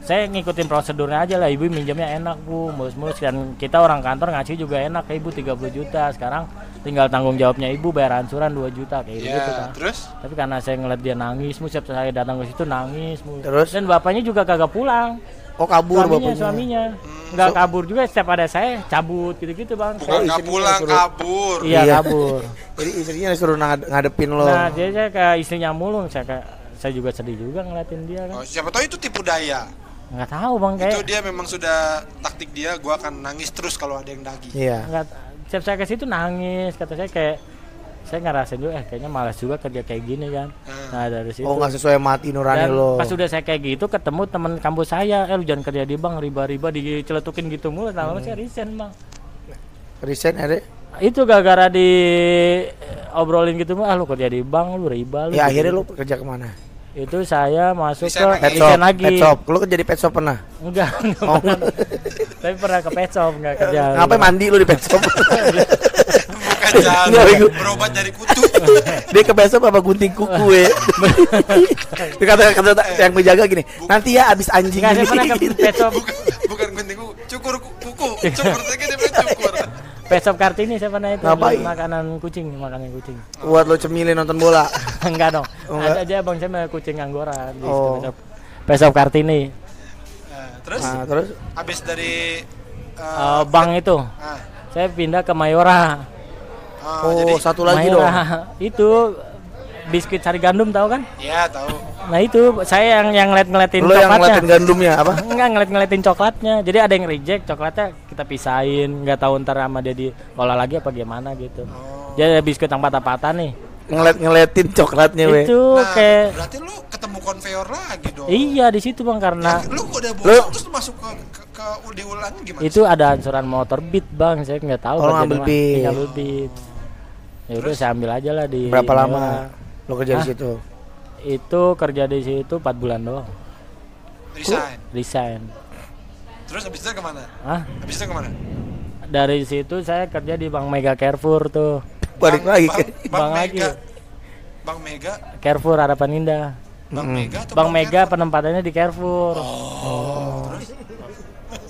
saya ngikutin prosedurnya aja lah ibu minjamnya enak bu mulus-mulus dan kita orang kantor ngasih juga enak ke ibu 30 juta sekarang tinggal tanggung jawabnya ibu bayar ansuran 2 juta kayak Ya, gitu kan terus tapi karena saya ngeliat dia nangis mulu, setiap saya datang ke situ nangis mulu. Terus? dan bapaknya juga kagak pulang Oh kabur suaminya bapaknya. suaminya nggak kabur juga setiap ada saya cabut gitu-gitu bang bukan Saya- nggak pulang kabur. iya Iya. kabur Jadi istrinya disuruh ngad- ngadepin lo. Nah, jadi saya ke istrinya mulu, saya kayak saya juga sedih juga ngeliatin dia kan. Oh, siapa tahu itu tipu daya. Nggak tahu bang Itu kayak dia memang sudah taktik dia, gua akan nangis terus kalau ada yang daging. Iya. nggak setiap saya ke situ nangis kata saya kayak saya ngerasain juga eh kayaknya malas juga kerja kayak gini kan. Nah dari situ. Oh nggak sesuai mati nurani Dan lo. pas udah saya kayak gitu ketemu teman kampus saya, eh lu jangan kerja di bank riba-riba diceletukin gitu mulu, lama Hmm. saya resign bang. Resign ada? Itu gara-gara di eh, obrolin gitu mah, ah lu kerja di bank lu riba lu. Ya gitu. akhirnya lo kerja ke mana? Itu saya masuk Resign ke lagi. Pet shop. resign lagi. Pet shop. Lo kerja di pet shop pernah? Enggak, enggak Oh. pernah. Tapi pernah ke pet shop enggak kerja. Ngapain mandi lo di pet shop? Bukan jalan berobat dari kutu. Dia ke pet shop apa gunting kuku ya? Dia kata, kata yang menjaga gini. Nanti ya abis anjing Enggak, saya ini. pernah ke pet shop. bukan bukan gunting kuku, cukur ku- kuku. Cukur bilang cukur. Pesop Kartini saya pernah itu Ngapain? makanan kucing, makanan kucing. Buat lo cemilin nonton bola. enggak dong. Oh, enggak. Ada aja Bang saya kucing Anggora di Oh. Pesop. Pesop Kartini. Nah, terus Nah, terus habis dari Eh, bank itu ah, saya pindah ke Mayora. oh, jadi satu lagi dong. Mayora. Itu biskuit sari gandum tahu kan? ya tahu. Nah itu saya yang yang ngeliat ngeliatin Lo yang coklatnya. ngeliatin gandumnya apa? Enggak ngeliat ngeliatin coklatnya. Jadi ada yang reject coklatnya kita pisahin. Nggak tahu ntar sama dia diolah lagi apa gimana gitu. Oh. Jadi ada biskuit yang patah-patah nih. Ngeliat ngeliatin coklatnya weh. Itu Nah, kayak berarti lu ketemu konveyor lagi dong. iya di situ bang karena Lu udah Lu- bosok terus lu masuk ke ke, ke diulang gimana? itu ada ansuran motor beat bang. Saya nggak tahu. Oh, bagian ngambil mana. beat. Iya, Ngambil beat. Ya udah saya ambil aja lah di. Berapa lama lo kerja di Hah? situ? Itu kerja di situ 4 bulan doang. Resign. Resign. Terus habis itu ke mana? Ah, Habis itu ke mana? dari situ saya kerja di Bank Mega Carrefour tuh. Balik Bang- lagi Bang, ke Bang Bang lagi. Mega. Bang Mega, Carrefour Harapan Indah. Bang Mega atau Bang Mega Carrefour? penempatannya di Carrefour.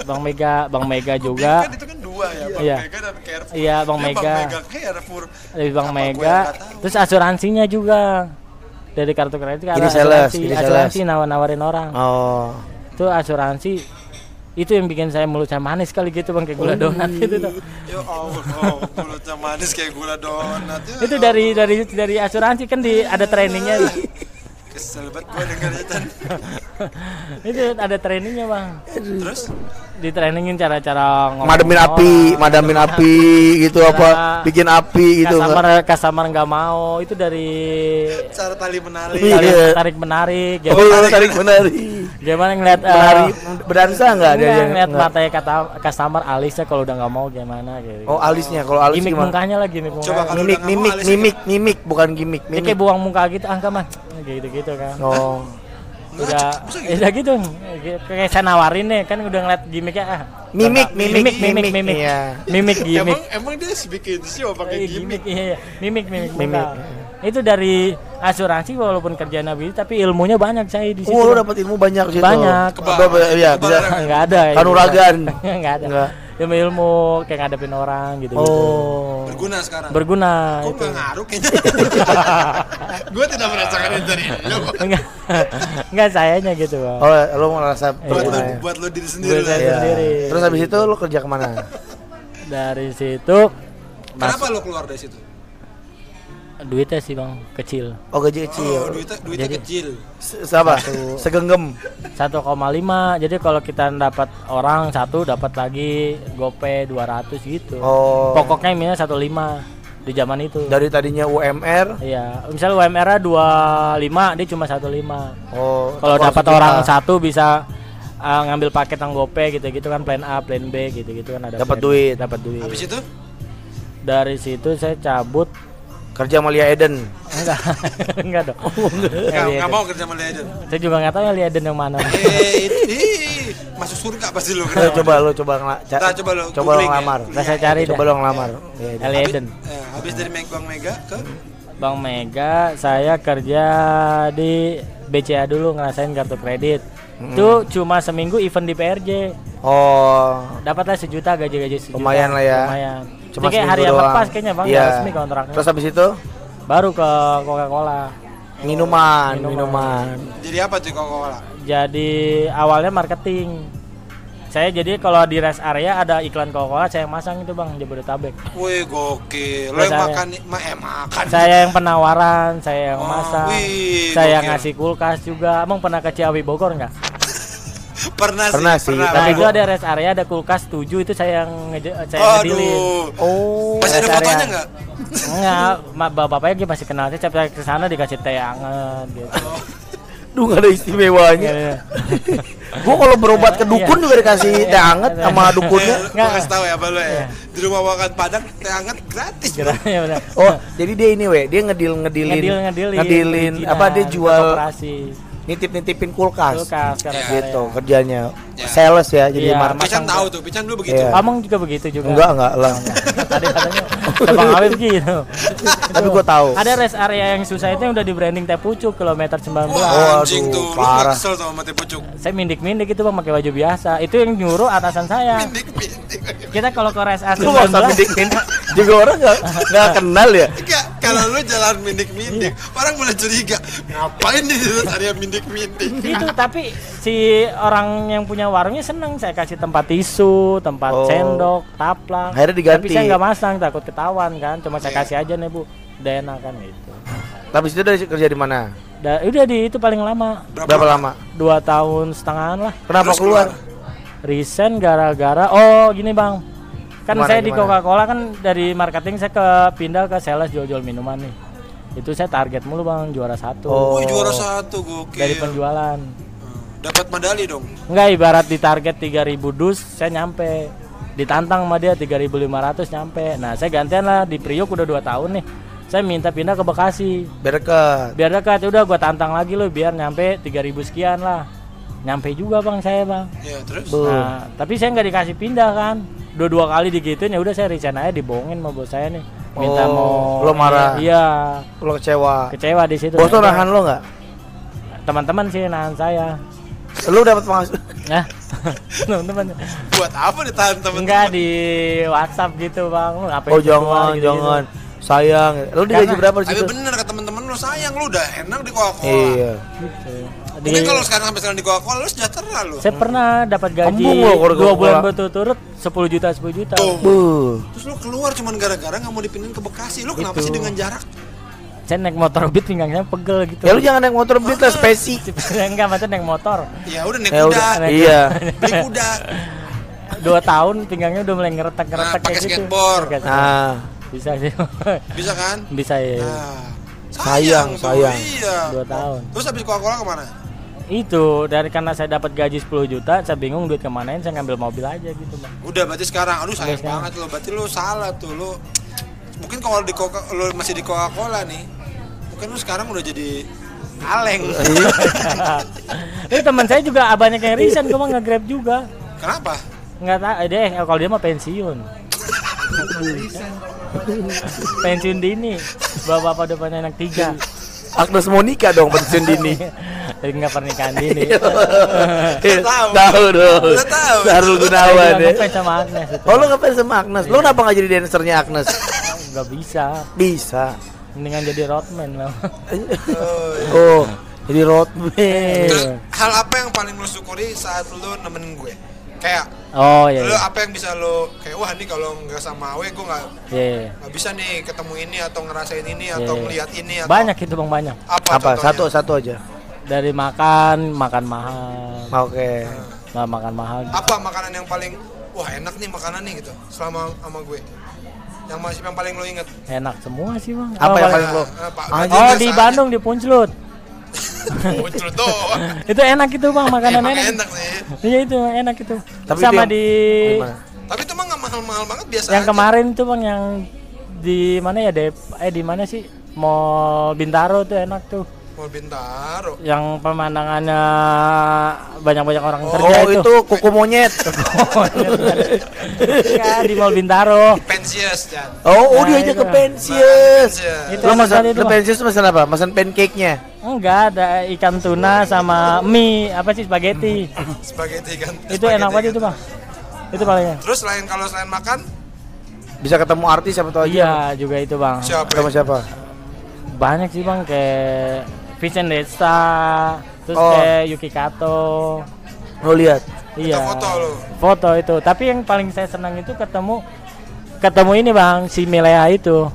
Bang Mega, Bang Mega Gua juga. pikir kan itu kan dua ya, Bang Iya. Mega dan Carrefour. Iya, Bang Dia Mega. Bang Mega Carrefour. Dari Bang Apa Mega, terus asuransinya juga. Dari kartu kredit kan Jadi ada sales, asuransi, jadi asuransi sales. nawar-nawarin orang. Oh. Itu asuransi itu yang bikin saya mulutnya manis kali gitu bang kayak gula donat gitu tuh. Ya Allah, mulutnya manis kayak gula donat. Ya Itu dari dari dari asuransi kan di ada trainingnya. Kesel banget gua dengernya Chan. itu ada trainingnya bang. Terus Di trainingin cara-cara ngomong Mademin sama api, orang. madamin api gitu apa? Cara- Bikin api gitu. Customer customer nggak mau itu dari cara tali menali. Iya. tarik tarik menarik Oh, gimana, tarik menari. gimana ngeliat eh, Menari berdansa enggak dia? ngeliat matanya kata customer alisnya kalau udah nggak mau gimana gitu Oh, alisnya. Kalau alis gimik gimana? mukanya gimik Coba mukanya Mimik, nggak mimik, mimik, mimik, bukan gimmick, dia kayak mimik. buang muka gitu angka mah gitu gitu kan Oh. Udah udah gitu kayak saya nawarin nih kan udah ngeliat gimiknya ah Mimik, mimik, mimik mimik mimik Iya. mimik gimik Emang emang dia bikin show pakai Eh, gimmick. iya, iya. mimik mimik Mimik. itu dari asuransi walaupun kerjaan nabi tapi ilmunya banyak saya di situ Oh, lu dapat ilmu banyak situ. Banyak. Keba- Iya, bisa. Nggak ada ya. Kanuragan. nggak ada Nggak. Ilmu ilmu kayak ngadepin orang gitu Oh. Berguna sekarang. berguna Kok itu nggak ngaruh kayaknya? gue tidak merasakan itu dari lu. enggak enggak sayanya gitu bang Oh, lu merasa Buat lu, berguna ya? buat lu diri sendiri Buat lah. saya Iya. sendiri. Terus habis itu lu kerja ke mana? dari situ mas Kenapa lu keluar dari situ? Duitnya sih bang kecil Oh, gaji kecil. Oh, duitnya, duitnya Jadi- kecil. Se- Siapa? Segenggam. 1,5 jadi kalau kita dapat orang satu dapat lagi gope 200 gitu Oh. pokoknya minyak 1,5 di zaman itu Dari tadinya UMR. Iya, misal UMR 25, dia cuma 15. Oh. Kalau dapat orang satu bisa uh, ngambil paket yang GoPay gitu-gitu kan plan A, plan B gitu-gitu kan ada. Dapat duit. Dapat duit. Habis itu Dari situ saya cabut kerja sama Lia Eden. enggak enggak dong. nggak Enggak, nggak mau kerja sama Legend. Saya juga nggak tahu ya Liaden yang mana. Eh, masuk surga pasti lu. Ayo coba lu coba Nah, coba lu coba lu ya. ngelamar. Nah, saya cari Coba lu ngelamar. Lia Eden. Eh, habis dari Bang Mega ke Bang Mega, saya kerja di BCA dulu ngerasain kartu kredit. Itu cuma seminggu event di PRJ. Oh. Dapatlah sejuta gaji-gaji sejuta. Lumayan lah ya. Lumayan. Cuma Itu kayak hari yang lepas kayaknya bang, nggak resmi kontraknya. Terus habis itu Baru ke Coca-Cola. minuman, Minuman. minuman. jadi apa tuh Coca-Cola? Jadi awalnya marketing. Saya jadi kalau di rest area ada iklan Coca-Cola, saya yang masang itu bang Jabodetabek. Wih gokil. Lo yang makan ma eh makan. Saya yang penawaran, saya yang Oh, masang, wih, saya yang gokil. ngasih kulkas juga. Emang pernah ke Ciawi Bogor nggak? Pernah, Pernah sih. sih, Nah Tapi itu ada rest area, ada kulkas 7 itu saya yang saya yang ngedilin. Aduh. Oh. Masih ada fotonya? Enggak, ma- bapak-bapaknya dia masih kenal. Saya setiap ke sana dikasih teh hangat gitu. Duh gak ada istimewanya. Iya. Gua kalau berobat ke dukun Iya. juga dikasih teh hangat sama dukunnya. Nggak. gua kasih tahu ya lo Iya. ya. Di rumah makan Padang teh hangat gratis. Iya. Oh, jadi dia ini weh, dia ngedil ngedilin ngedil ngedilin ngedilin apa dia jual operasi nitip-nitipin kulkas. kulkas sekarang Gitu kerjanya. Ya. Sales ya, jadi Iya. market. Pican tahu tuh, Pican dulu begitu. Iya. Amang juga begitu juga Enggak, enggak lah. tadi katanya Bang Awif gitu Tapi gua tahu. ada rest area yang susah itu yang udah di branding teh pucuk kilometer 19 Wah, anjing tuh, lu parah. kesel sama mati pucuk. saya mindik-mindik itu bang pakai baju biasa itu yang nyuruh atasan saya Mindik, mindik. kita kalau ke rest area Lu gak usah 19 mindik-mindik Juga orang gak, gak kenal ya Enggak, kalau lu jalan mindik-mindik, Iya. orang mulai curiga. Ngapain di area mindik-mindik? itu tapi si orang yang punya warungnya seneng saya kasih tempat tisu tempat Oh. sendok taplang Akhirnya diganti. tapi saya nggak masang takut ketahuan kan cuma saya Iya. kasih aja nih bu udah enak kan gitu Tapi itu udah kerja di mana? Da- udah di itu paling lama Berapa lama? dua tahun setengahan lah Kenapa Terus keluar? resign gara-gara oh gini bang kan Gimana, saya di gimana? Coca-Cola kan dari marketing saya ke pindah ke sales jual-jual minuman nih. Itu saya target mulu bang juara satu. Oh. Wih, juara satu gokil. dari penjualan. Hmm, Dapat medali dong. Enggak ibarat di target 3000 dus saya nyampe. Ditantang sama dia 3500 nyampe. Nah saya gantian lah di Priok udah 2 tahun nih. Saya minta pindah ke Bekasi. Biar dekat. Biar dekat udah gua tantang lagi lo biar nyampe 3000 sekian lah. Nyampe juga bang saya bang. Ya, terus? Nah tapi saya nggak dikasih pindah kan dua dua kali digituin ya udah saya resign aja dibohongin sama bos saya nih. Minta Oh, mau lo marah? iya. Lo kecewa? Kecewa di situ. Bos tuh Nah, nahan lo gak? teman-teman sih nahan saya. Lu dapat penghasilan nah teman-teman. Buat apa ditahan temen enggak di WhatsApp gitu bang. Lu ngapain Oh jangan, gitu-gitu. jangan. Sayang. Lu digaji berapa situ? bener kata temen-temen lu sayang. Lu udah enak di Coca-Cola. Iya. Gitu. Mungkin Di- kalau sekarang sampai sekarang di Coca-Cola lu sejahtera lu. saya pernah dapat gaji dua bulan berturut-turut 10 juta 10 juta Tuh. Terus lu keluar cuman gara-gara nggak mau dipindahin ke Bekasi. Lu kenapa Itu. sih dengan jarak? saya naik motor beat pinggangnya pegel gitu Ya lu jangan naik motor beat lah spesi enggak maksudnya naik motor Ya udah naik Ya kuda. udah Naik Iya Beli kuda. dua tahun pinggangnya udah mulai ngeretak ngeretak Nah, kayak gitu skateboard. Nah bisa sih Bisa kan? bisa ya Nah. Sayang, tuh, sayang. Iya. dua tahun Terus habis Coca-Cola ke mana? Itu dari karena saya dapat gaji 10 juta saya bingung duit kemanain saya ngambil mobil aja gitu bang Udah berarti sekarang, aduh sayang sekarang. banget lo. Berarti lu salah tuh lu. Mungkin kalau di Coca lu masih di Coca-Cola nih, mungkin lu sekarang udah jadi kaleng. ini teman saya juga banyak yang resign gue mah nge-grab juga Kenapa? nggak tahu deh kalau dia mah pensiun pensiun dini bapak-bapak udah punya anak tiga Agnes Monica dong pensiun dini jadi nggak pernikahan dini tahu. Tahu dong tahu. Darul Gunawan ya ngefans sama Agnes itu Oh lu ngefans sama Agnes? Lu kenapa gak jadi dancernya Agnes? nggak bisa Bisa mendingan jadi roadman lah Oh jadi roadman Terus hal apa yang paling lu syukuri saat lu nemenin gue? Kayak oh iya lu iya. apa yang bisa lu kayak wah nih kalau nggak sama Awe gue nggak Iya, iya. nggak bisa nih ketemu ini atau ngerasain ini atau Iya. ngeliat ini atau banyak itu bang banyak apa, Apa? contohnya? Satu satu aja dari makan makan mahal. Oke. Nah, makan mahal. Apa makanan yang paling wah enak nih makanan nih gitu selama sama gue? Yang masih yang paling lo inget enak semua sih bang. Apa Oh, yang paling lo? Nah, Ah, oh di aja. Bandung di Punclut. Doang. Itu enak itu bang makanan enak. enak sih. Iya itu enak itu. Tapi sama itu di Gimana? tapi itu mah nggak mahal-mahal banget biasa yang aja. kemarin tuh bang yang di mana ya Dep? Eh di mana sih? Mall Bintaro tuh enak tuh Mall Bintaro. Yang pemandangannya banyak-banyak orang kerja Oh itu, itu kuku monyet. Ya, di Mall Bintaro. Pensius Jan. Oh, oh Nah, dia aja itu. ke pensius. Itu Lo masan, Bang. pensius masan apa? Masan pancake-nya? enggak ada ikan tuna sama mie apa sih spaghetti. Spaghetti kan itu spaghetti enak banget itu bang itu palingnya terus selain kalau selain makan? Bisa ketemu artis siapa tau aja. Iya juga itu bang. Siapa Sama siapa? banyak sih bang kayak Vincent Desta terus Oh. kayak Yuki Kato. Lo lihat? iya. Foto lo foto itu. Tapi yang paling saya senang itu ketemu ketemu ini bang si Milea itu.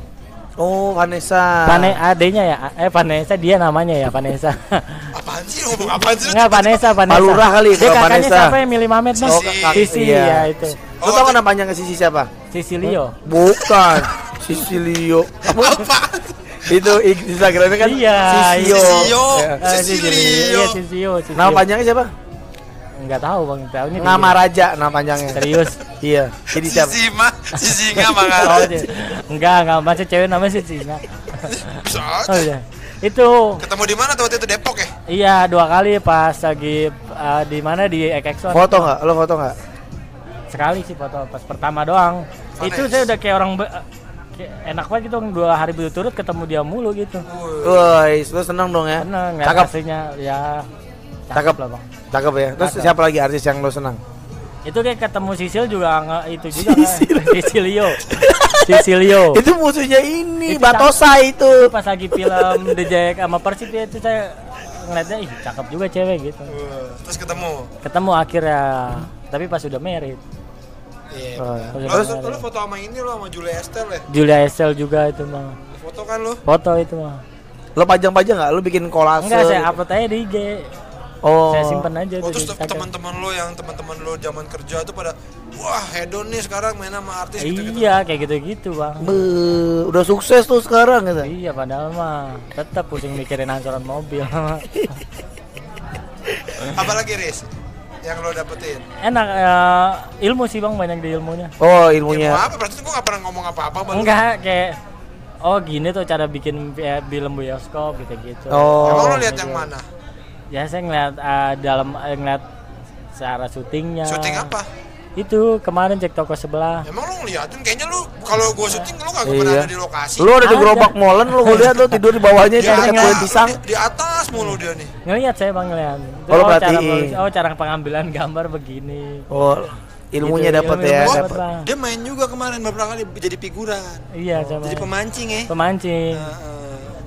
Oh Vanessa. Pane adenya ya? Eh Vanessa dia namanya ya Vanessa. Apaan sih ngomong? Apaan sih Enggak Vanessa Vanessa. Palurah kali, dia kakaknya Vanessa. siapa ya Mili Mamet bang Oh. Sisi Iya. ya itu. Lo tau kan nama panjangnya Sisi siapa? Sisilio Bukan. Sisilio apa Itu Instagramnya kan Iya, Sisio Sisio. Ya. Eh, Sisilio. Iya Sisilio Sisilio. Nama panjangnya siapa? Enggak tahu bang tahunya dia. Nama Raja nama panjangnya serius Iya Jadi siapa? Sisi mah Sisi nggak oh, makan dia. enggak enggak masih cewek namanya bisa oh iya itu ketemu di mana tuh waktu itu Depok ya iya dua kali pas lagi uh, di mana di Ekexon Foto nggak? Lo foto nggak? sekali sih foto pas pertama doang itu saya udah kayak orang be- enak banget gitu dua hari berturut ketemu dia mulu gitu Woi, lo seneng dong ya? seneng Cakep, aslinya ya Cakep. lah bang cakep ya. Terus Cakep. siapa lagi artis yang lo senang? Itu kayak ketemu Sisil juga nggak itu juga kan. Sisilio. Sisilio. Itu musuhnya ini, Itu Batosa itu. Pas lagi film The Jack sama Persib ya, itu saya ngeliatnya ih cakep juga cewek gitu. Terus ketemu. Ketemu akhirnya. Tapi pas udah married. Iya. Oh, lo, married. lo foto sama ini lo sama Julia Estelle ya? Julia Estelle juga itu mah. Foto kan lo? Foto itu mah. Lo pajang-pajang nggak? Lo bikin kolase? Enggak saya gitu? upload aja di IG. Oh. Saya simpen aja Oh tuh terus teman-teman lo yang teman-teman lo zaman kerja tuh pada wah hedon nih sekarang main sama artis gitu-gitu. Iya, kayak gitu-gitu, Bang. Be, udah sukses tuh sekarang gitu. Iya, padahal mah tetap pusing mikirin angsuran mobil. Apalagi Riz yang lo dapetin? Enak eh, ilmu sih, Bang, banyak di ilmunya. Oh, Ya, ilmunya. apa? Berarti gue gak pernah ngomong apa-apa baru. Enggak, kayak oh gini tuh cara bikin eh, film bioskop gitu-gitu. Oh. Emang lo lihat yang mana? Ya saya ngeliat eh, dalam eh, ngeliat cara syutingnya. Syuting apa? Itu kemarin cek toko sebelah. Emang lo ngeliatin kayaknya lo kalau gue syuting lo gak pernah Iya. ada di lokasi. Lu ada di gerobak molen lu gua lihat lu tidur di bawahnya itu Dia dekat kulit pisang. Di, di atas mulu dia nih. Ngeliat saya bang ngeliat. Itu, Oh, lo cara oh cara pengambilan gambar begini. Oh, ilmunya Gitu, dapat ya. dapat. dapet. Bang. Dia main juga kemarin beberapa kali jadi figuran. Iya sama. Jadi pemancing ya. Pemancing. Heeh.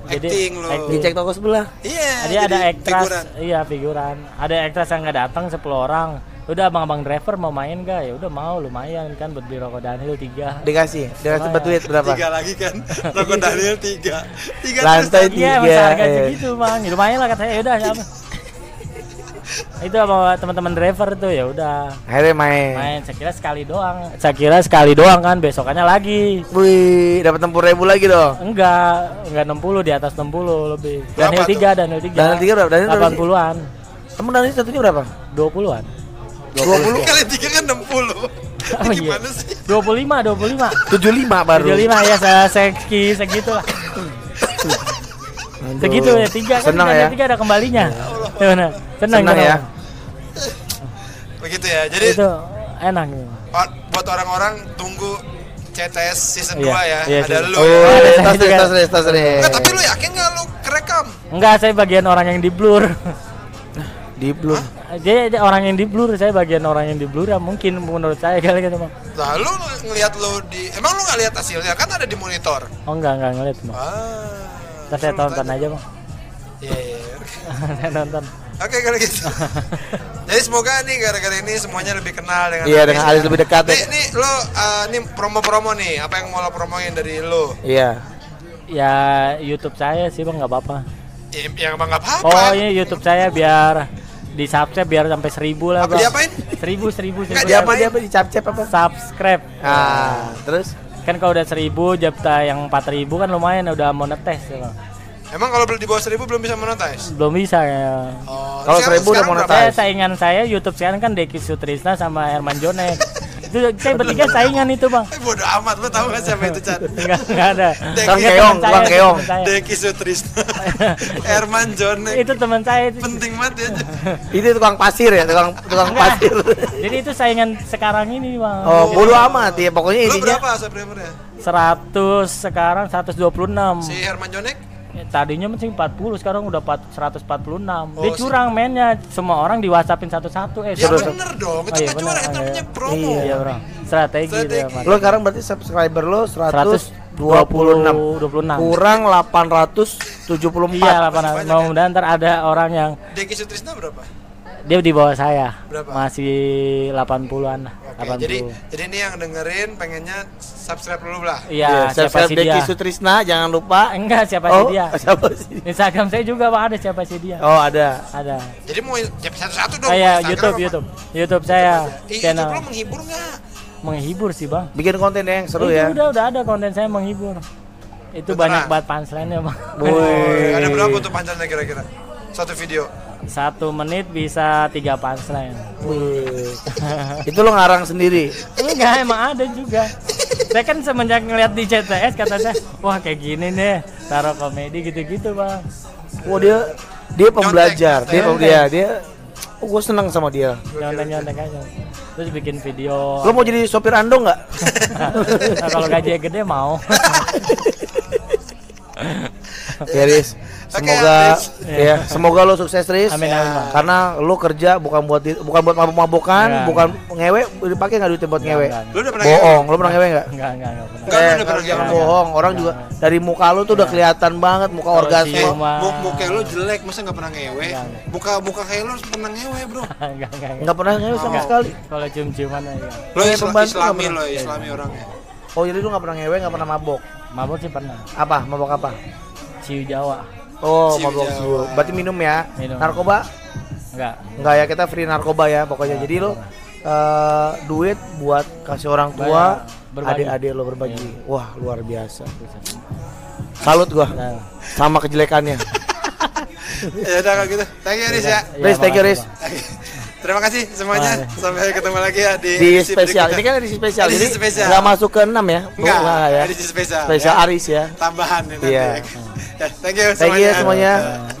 Jadi, acting lo. acting. Dicek toko sebelah. Iya. Ada ada jadi ekstras, iya figuran. Ada ekstras yang nggak datang 10 orang. Udah abang-abang driver mau main gak? Ya udah mau lumayan kan buat beli rokok Daniel tiga. Dikasih, dikasih buat duit berapa? Tiga lagi kan. Rokok Daniel tiga. Tiga Lantai terus. tiga. Iya, masa harga segitu bang. Ya, lumayan lah katanya. Ya udah siapa? itu sama teman-teman driver tuh ya udah Akhirnya main. main. Saya kira sekali doang. Saya kira sekali doang kan. Besokannya lagi. Wih, dapat enam ribu lagi dong. Enggak, enggak 60 di atas 60 lebih. Berapa Daniel? 3, Daniel 3. Daniel tiga berapa? Daniel sih? 80-an. Kamu dari satunya berapa? 20-an. 20 Kali tiga kan 60. Oh, iya. Gimana sih? 25, 25. 75 baru. 75 ya saya seki segitu lah. Aduh. Segitu ya tiga kan Senang ada ya. tiga ada kembalinya. Gimana? Senang, Senang gitu. ya. Begitu ya. Jadi Itu enak gitu. buat orang-orang tunggu CTS season Iya, 2 ya. iya Ada sih. lu Oh, ya. Ada saya tas tas tas tas tapi lu yakin gak lu kerekam? Enggak, saya bagian orang yang di blur. Di blur. Jadi dia orang yang di blur, saya bagian orang yang di blur ya mungkin menurut saya kali gitu, Bang. Lah lu ngelihat lu di emang lu gak lihat hasilnya kan ada di monitor. Oh enggak, enggak ngeliat, Bang. Ah. Saya tonton tanya. aja, Bang. Iya, iya. iya. saya nonton. Oke kalau gitu. Jadi semoga nih gara-gara ini semuanya lebih kenal dengan Iya, dengan ya. Alis lebih dekat ya. Nih, nih lo uh, nih promo-promo nih, apa yang mau lo promoin dari lo? Iya. Ya YouTube saya sih, Bang, nggak apa-apa. Ya, yang emang gak apa-apa. Oh, ini YouTube saya biar di subscribe biar sampai seribu lah, Apa Bang. diapain? Seribu, seribu, Nggak, seribu. Dia apa diapain? dia apa dicap-cap apa? Subscribe. Ah, terus Kan kalau udah seribu, jabta yang empat ribu kan lumayan udah monetes ya, Bang. Emang kalau di bawah 1000 belum bisa monetize? Belum bisa ya. Oh, Kalau 1000 udah monetize. Saya saingan saya YouTube sekarang kan Deki Sutrisna sama Herman Jonek. itu saya bertiga saingan itu, Bang. Eh, bodo amat, lo tau gak siapa itu Chan? Enggak, enggak ada. Deki Bang Keong, Bang Keong. Deki Sutrisna, Herman Jonek, Itu teman saya itu. penting banget ya. itu tukang pasir ya, tukang tukang pasir. Jadi itu saingan sekarang ini, Bang. Oh, bodo amat ya pokoknya Lo intinya berapa subscribernya? 100 sekarang 126. Si Herman Jonek? Ya, Tadinya masih 40, sekarang udah 4 146. Dia Oh, si- curang mainnya. Semua orang di WhatsAppin satu-satu. Eh, Ya suruh- bener dong, itu Oh, iya, nggak curang, itu namanya Iya. promo. Iya, Bro. Strategi, Strategi. dia, Mas. lo sekarang berarti subscriber lo 126 26. kurang 874. Iya, 800. banyak ya? Mudah-mudahan ntar ada orang yang Deki Sutrisna berapa? Dia di bawah saya. Berapa? Masih 80-an lah. Oke, 80. jadi jadi ini yang dengerin pengennya subscribe dulu lah. Iya, siapa subscribe sih Deki dia? Sutrisna jangan lupa. Enggak, siapa oh, sih dia? Siapa sih? Instagram saya juga Pak ada siapa sih dia? Oh, ada. Ada. Jadi mau satu-satu dong. Oh iya, Instagram YouTube, apa? YouTube. YouTube saya Ih, channel YouTube lo menghibur nggak? menghibur sih, Bang. Bikin konten yang seru itu ya. udah udah ada konten saya menghibur. Itu Beneran? banyak banget punchline-nya, Bang. Woi. Ada berapa tuh panjangnya kira-kira? Satu video. Satu menit bisa tiga punchline. Wih. Itu lo ngarang sendiri. Enggak, emang ada juga. Saya kan semenjak ngeliat di CTS kata saya, wah kayak gini nih, taruh komedi gitu-gitu bang. Wah dia dia pembelajar. Nyontek, Dia nyontek. dia dia. Oh, gue seneng sama dia. Nyontek-nyontek aja. Terus bikin video. Lo mau jadi sopir Ando nggak? Nah, kalau gajinya gede mau. Ya Riz, semoga Riz. ya, semoga lo sukses Riz. Amin, amin, Bang. Karena lo kerja bukan buat di- bukan buat mabuk-mabukan, Enggak. bukan ngewe, dipakai nggak duitnya buat ngewe. Lu udah pernah Bohong, lo pernah ngewe nggak? Enggak, enggak, enggak pernah. Jangan ngewe. bohong. Orang juga dari muka lo tuh udah kelihatan banget muka orgasme. Muka lu jelek, masa nggak pernah ngewe? Muka muka kayak lu harus pernah ngewe, bro. Enggak, enggak, enggak. Nggak pernah ngewe sama sekali. Kalau cium-ciuman aja. Lo islami nggak lo, islami orangnya. Oh jadi lu nggak pernah ngewe, nggak pernah mabok? Mabok sih pernah. Apa? Mabok apa? Ciu Jawa. Oh, Cium mabok Jawa. ciu. Berarti minum ya? Minum. Narkoba? Enggak. Enggak ya, kita free narkoba ya pokoknya. Jadi lo eh, duit buat kasih orang tua, adik-adik lo berbagi. Wah, luar biasa. Salut gua Nah. sama kejelekannya. Ya udah kalau gitu. Thank you, Riz ya. Iya, Riz, thank you Riz. Terima kasih semuanya. Wah. Sampai ketemu lagi ya di, Di spesial. Ini berikutnya. kan edisi spesial. Edisi Jadi spesial. nggak masuk ke 6 ya? Enggak, nggak ya. edisi spesial. Spesial ya. Aris ya. Tambahan ini nanti. Iya. Ya, thank you Thank you semuanya. semuanya.